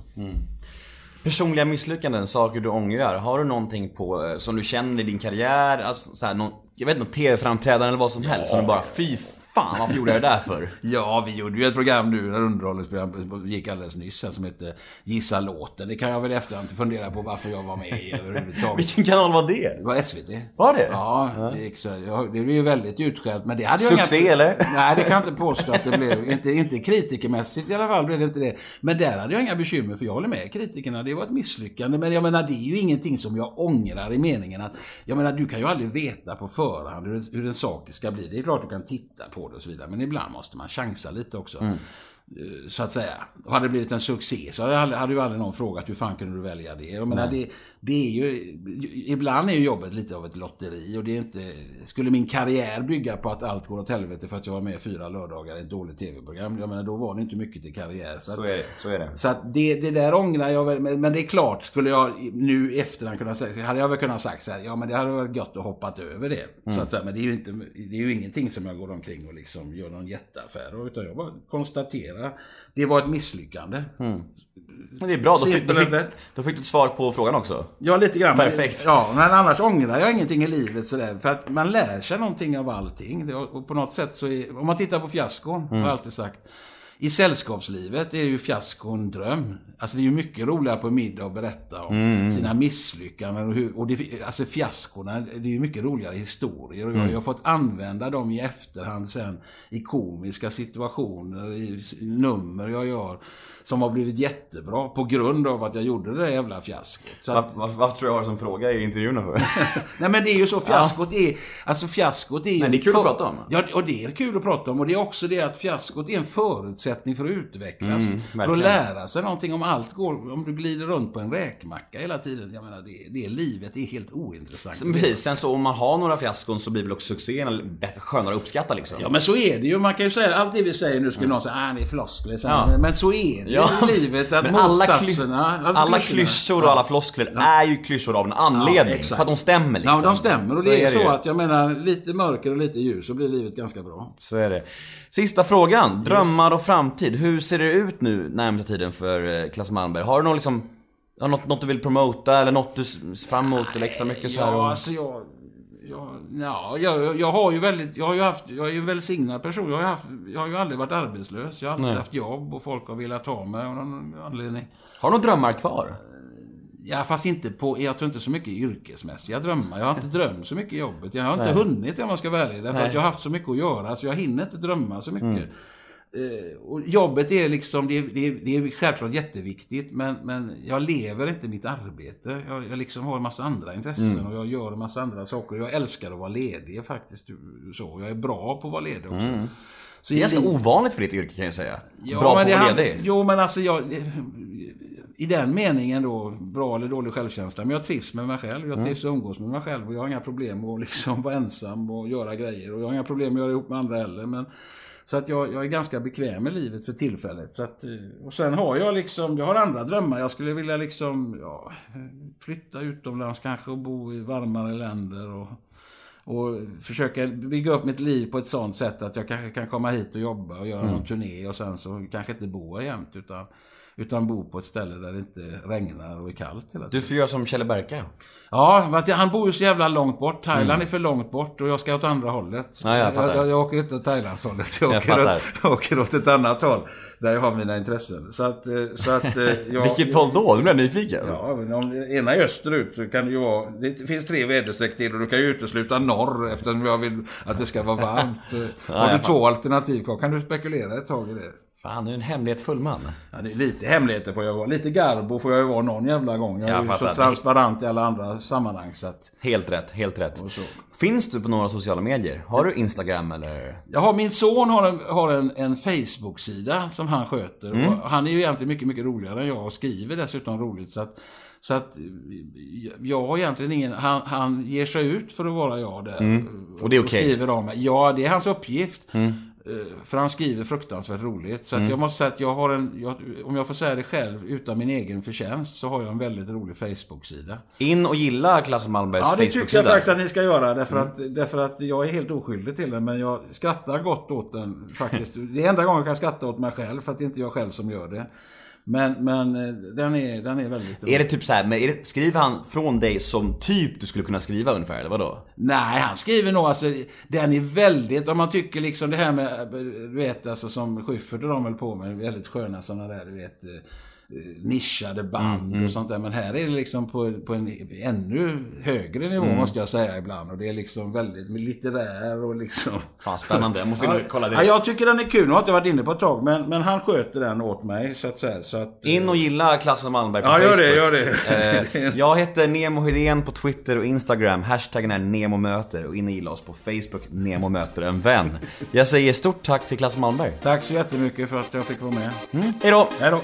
Personliga misslyckanden, saker du ångrar. Har du någonting på, eh, som du känner i din karriär? Alltså, så här, någon, jag vet inte, tv-framträdande eller vad som helst. Som du bara, fy fan varför gjorde jag det där för? Ja, vi gjorde ju ett program nu, ett underhållningsprogram, gick alldeles nyss här, som hette Gissa låten. Det kan jag väl efterhand fundera på varför jag var med i överhuvudtaget. Vilken kanal var det? Det var SVT. Var det? Ja, det gick så. Ja, Det blev ju väldigt utskällt. Men det hade jag Succé, inga... eller? Nej, det kan jag inte påstå att det blev. Inte, inte kritikermässigt i alla fall blev det inte det. Men där hade jag inga bekymmer för jag håller med kritikerna. Det var ett misslyckande. Men jag menar, det är ju ingenting som jag ångrar i meningen att... Jag menar, du kan ju aldrig veta på förhand hur, hur en sak ska bli. Det är klart du kan titta på det och så vidare. Men ibland måste man chansa lite också. Mm så att säga. Och hade det blivit en succé så hade, hade ju aldrig någon frågat hur fan kunde du välja det? Jag menar, det, det är ju, ibland är ju jobbet lite av ett lotteri och det är inte, skulle min karriär bygga på att allt går åt helvete för att jag var med fyra lördagar i ett dåligt tv-program, jag menar då var det inte mycket till karriär. Så, att, Så är det. Så är det. så att det, det där ångrar jag väl, men men det är klart, skulle jag nu i efterhand kunna säga, hade jag väl kunnat sagt så här, ja men det hade varit gott att hoppat över det. Så att säga, men det är ju inte, det är ju ingenting som jag går omkring och liksom gör någon jätteaffär utan jag bara konstaterar, det var ett misslyckande. Men det är bra, då fick, då, fick, då fick du ett svar på frågan också. Ja, lite grann. Perfekt. Ja, men annars ångrar jag ingenting i livet sådär. För att man lär sig någonting av allting. Och på något sätt så är, om man tittar på fiaskon, har jag alltid sagt. I sällskapslivet är ju fiaskon en dröm. Alltså det är ju mycket roligare på middag att berätta om sina misslyckanden. Och, hur, och det, alltså fiaskorna, det är ju mycket roligare historier. Och jag, jag har fått använda dem i efterhand sen i komiska situationer, i nummer jag gör. Som har blivit jättebra på grund av att jag gjorde det där jävla fiaskot. Varför, varför, varför tror jag har som fråga i intervjuerna för? Nej men det är ju så fiaskot är. Alltså fiaskot är. Men det är kul att prata om. Ja, och det är kul att prata om. Och det är också det att fiaskot är en förutsättning för att utvecklas. för att lära sig någonting om allt går... Om du glider runt på en räkmacka hela tiden. Jag menar, det, det livet är helt ointressant. Sen, precis, sen så om man har några fiaskon så blir väl också succéerna bättre, skönare att uppskatta liksom. Ja men så är det ju. Man kan ju säga, allt det vi säger nu skulle någon säga, ah det är floskler. Så. Ja. Men, så är det Ja, i livet. Att men alla, motsatserna... alltså alla klyschorna- klyschor och alla floskler är ju klyschor av en anledning. exakt. för att de stämmer liksom. Ja, de stämmer. Och det är, så ju. att, jag menar, lite mörker och lite ljus så blir livet ganska bra. Så är det. Sista frågan. Drömmar och framtid. Hur ser det ut nu närmsta tiden för eh, Claes Malmberg? Har du något liksom... Något, något du vill promota eller något du ser fram emot eller extra mycket så här? Ja, alltså jag... ja, jag, jag har ju väldigt... Jag har ju haft... Jag är ju en välsignad person. Jag har, haft, jag har ju aldrig varit arbetslös. Jag har alltid Nej. haft jobb och folk har velat ha mig av någon anledning. Har du några drömmar kvar? Ja, fast inte på... Jag tror inte så mycket yrkesmässiga drömmar. Jag har inte drömt så mycket i jobbet. Jag har inte hunnit om man ska ärlig. Därför att jag har haft så mycket att göra så jag hinner inte drömma så mycket. Eh, och jobbet är liksom, det är, det, är, det är självklart jätteviktigt men, men jag lever inte mitt arbete. Jag, jag liksom har en massa andra intressen och jag gör en massa andra saker. Jag älskar att vara ledig faktiskt. Så. Jag är bra på att vara ledig också. Så Det är ganska ovanligt för ditt yrke kan jag säga. Ja, Bra på att vara ledig. Jo, men alltså jag... I den meningen då, bra eller dålig självkänsla. Men jag trivs med mig själv. Jag trivs att umgås med mig själv. Och jag har inga problem att liksom vara ensam och göra grejer. Och jag har inga problem att göra ihop med andra heller. Men, så att jag, jag är ganska bekväm med livet för tillfället. Så att, eh, och sen har jag liksom, jag har andra drömmar. Jag skulle vilja liksom, ja, flytta utomlands kanske och bo i varmare länder. Och, och försöka bygga upp mitt liv på ett sånt sätt att jag kanske kan komma hit och jobba och göra någon turné och sen så kanske inte bo jämt utan, utan bo på ett ställe där det inte regnar och är kallt hela tiden. Du får göra som Kjelle Berka. Ja, jag- han bor ju så jävla långt bort. Thailand är för långt bort och jag ska åt andra hållet. Ja, jag fattar. jag, jag åker inte åt Thailandshållet. Jag, Jag åker åt, jag åker åt ett annat håll där jag har mina intressen. Så att... eh, Så att eh, jag, Vilket håll då? Nu blir jag nyfiken. Ja, men om ena är österut så kan det ju vara... Det finns tre väderstreck till och du kan ju utesluta norr eftersom jag vill att det ska vara varmt. Har jag du två alternativ kvar kan du spekulera ett tag i det. Fan, du är en hemlighetsfull man. Ja, det är lite hemligheter får jag vara. Lite garbo får jag ju vara någon jävla gång. Jag är Jag ju så transparent i alla andra sammanhang så att... Helt rätt, helt rätt. Finns du på några sociala medier? Har du Instagram eller? Jag har, min son har en, har en, en Facebook-sida som han sköter. Mm. Och han är ju egentligen mycket, mycket roligare än jag och skriver dessutom roligt. Så att, så att jag har egentligen ingen... Han, han ger sig ut för att vara jag där. Mm. Och det är okej. skriver om mig. Ja, det är hans uppgift. Eh, För han skriver fruktansvärt roligt. Så Mm. jag måste säga att jag har en... Jag, om jag får säga det själv utan min egen förtjänst så har jag en väldigt rolig Facebook-sida. In och gilla Klasse Malmbergs Ja, det tycker jag Facebook-sida. faktiskt att ni ska göra. Därför att, därför att jag är helt oskyldig till den. Men jag skrattar gott åt den faktiskt. Det är enda gången jag kan skratta åt mig själv. För att det är inte jag själv som gör det. Men, men eh, den, är, den är väldigt rolig. Är det typ så här, men det, skriver han från dig som typ du skulle kunna skriva ungefär, eller vadå? Nej, han skriver nog alltså, den är väldigt, om man tycker liksom det här med, du vet alltså som Schyffert och de höll på med, väldigt sköna sådana där, du vet. Eh, nischade band Mm, och sånt där. Men här är det liksom på, på en ännu högre nivå Mm. måste jag säga ibland. Och det är liksom väldigt litterär och liksom... Fan spännande, jag måste Ja, kolla ja, direkt. jag tycker den är kul. Nu har jag inte varit inne på ett tag, men, men han sköter den åt mig. Så att säga. Så att, In och gilla Klassen Malmberg på Ja, gör Facebook. det, gör det. Eh, jag heter Nemo Hedén på Twitter och Instagram. Hashtaggen är NEMOMÖTER och in och gilla oss på Facebook, Nemo möter en vän. Jag säger stort tack till Klassen Malmberg. Tack så jättemycket för att jag fick vara med. Hej då! Hej då!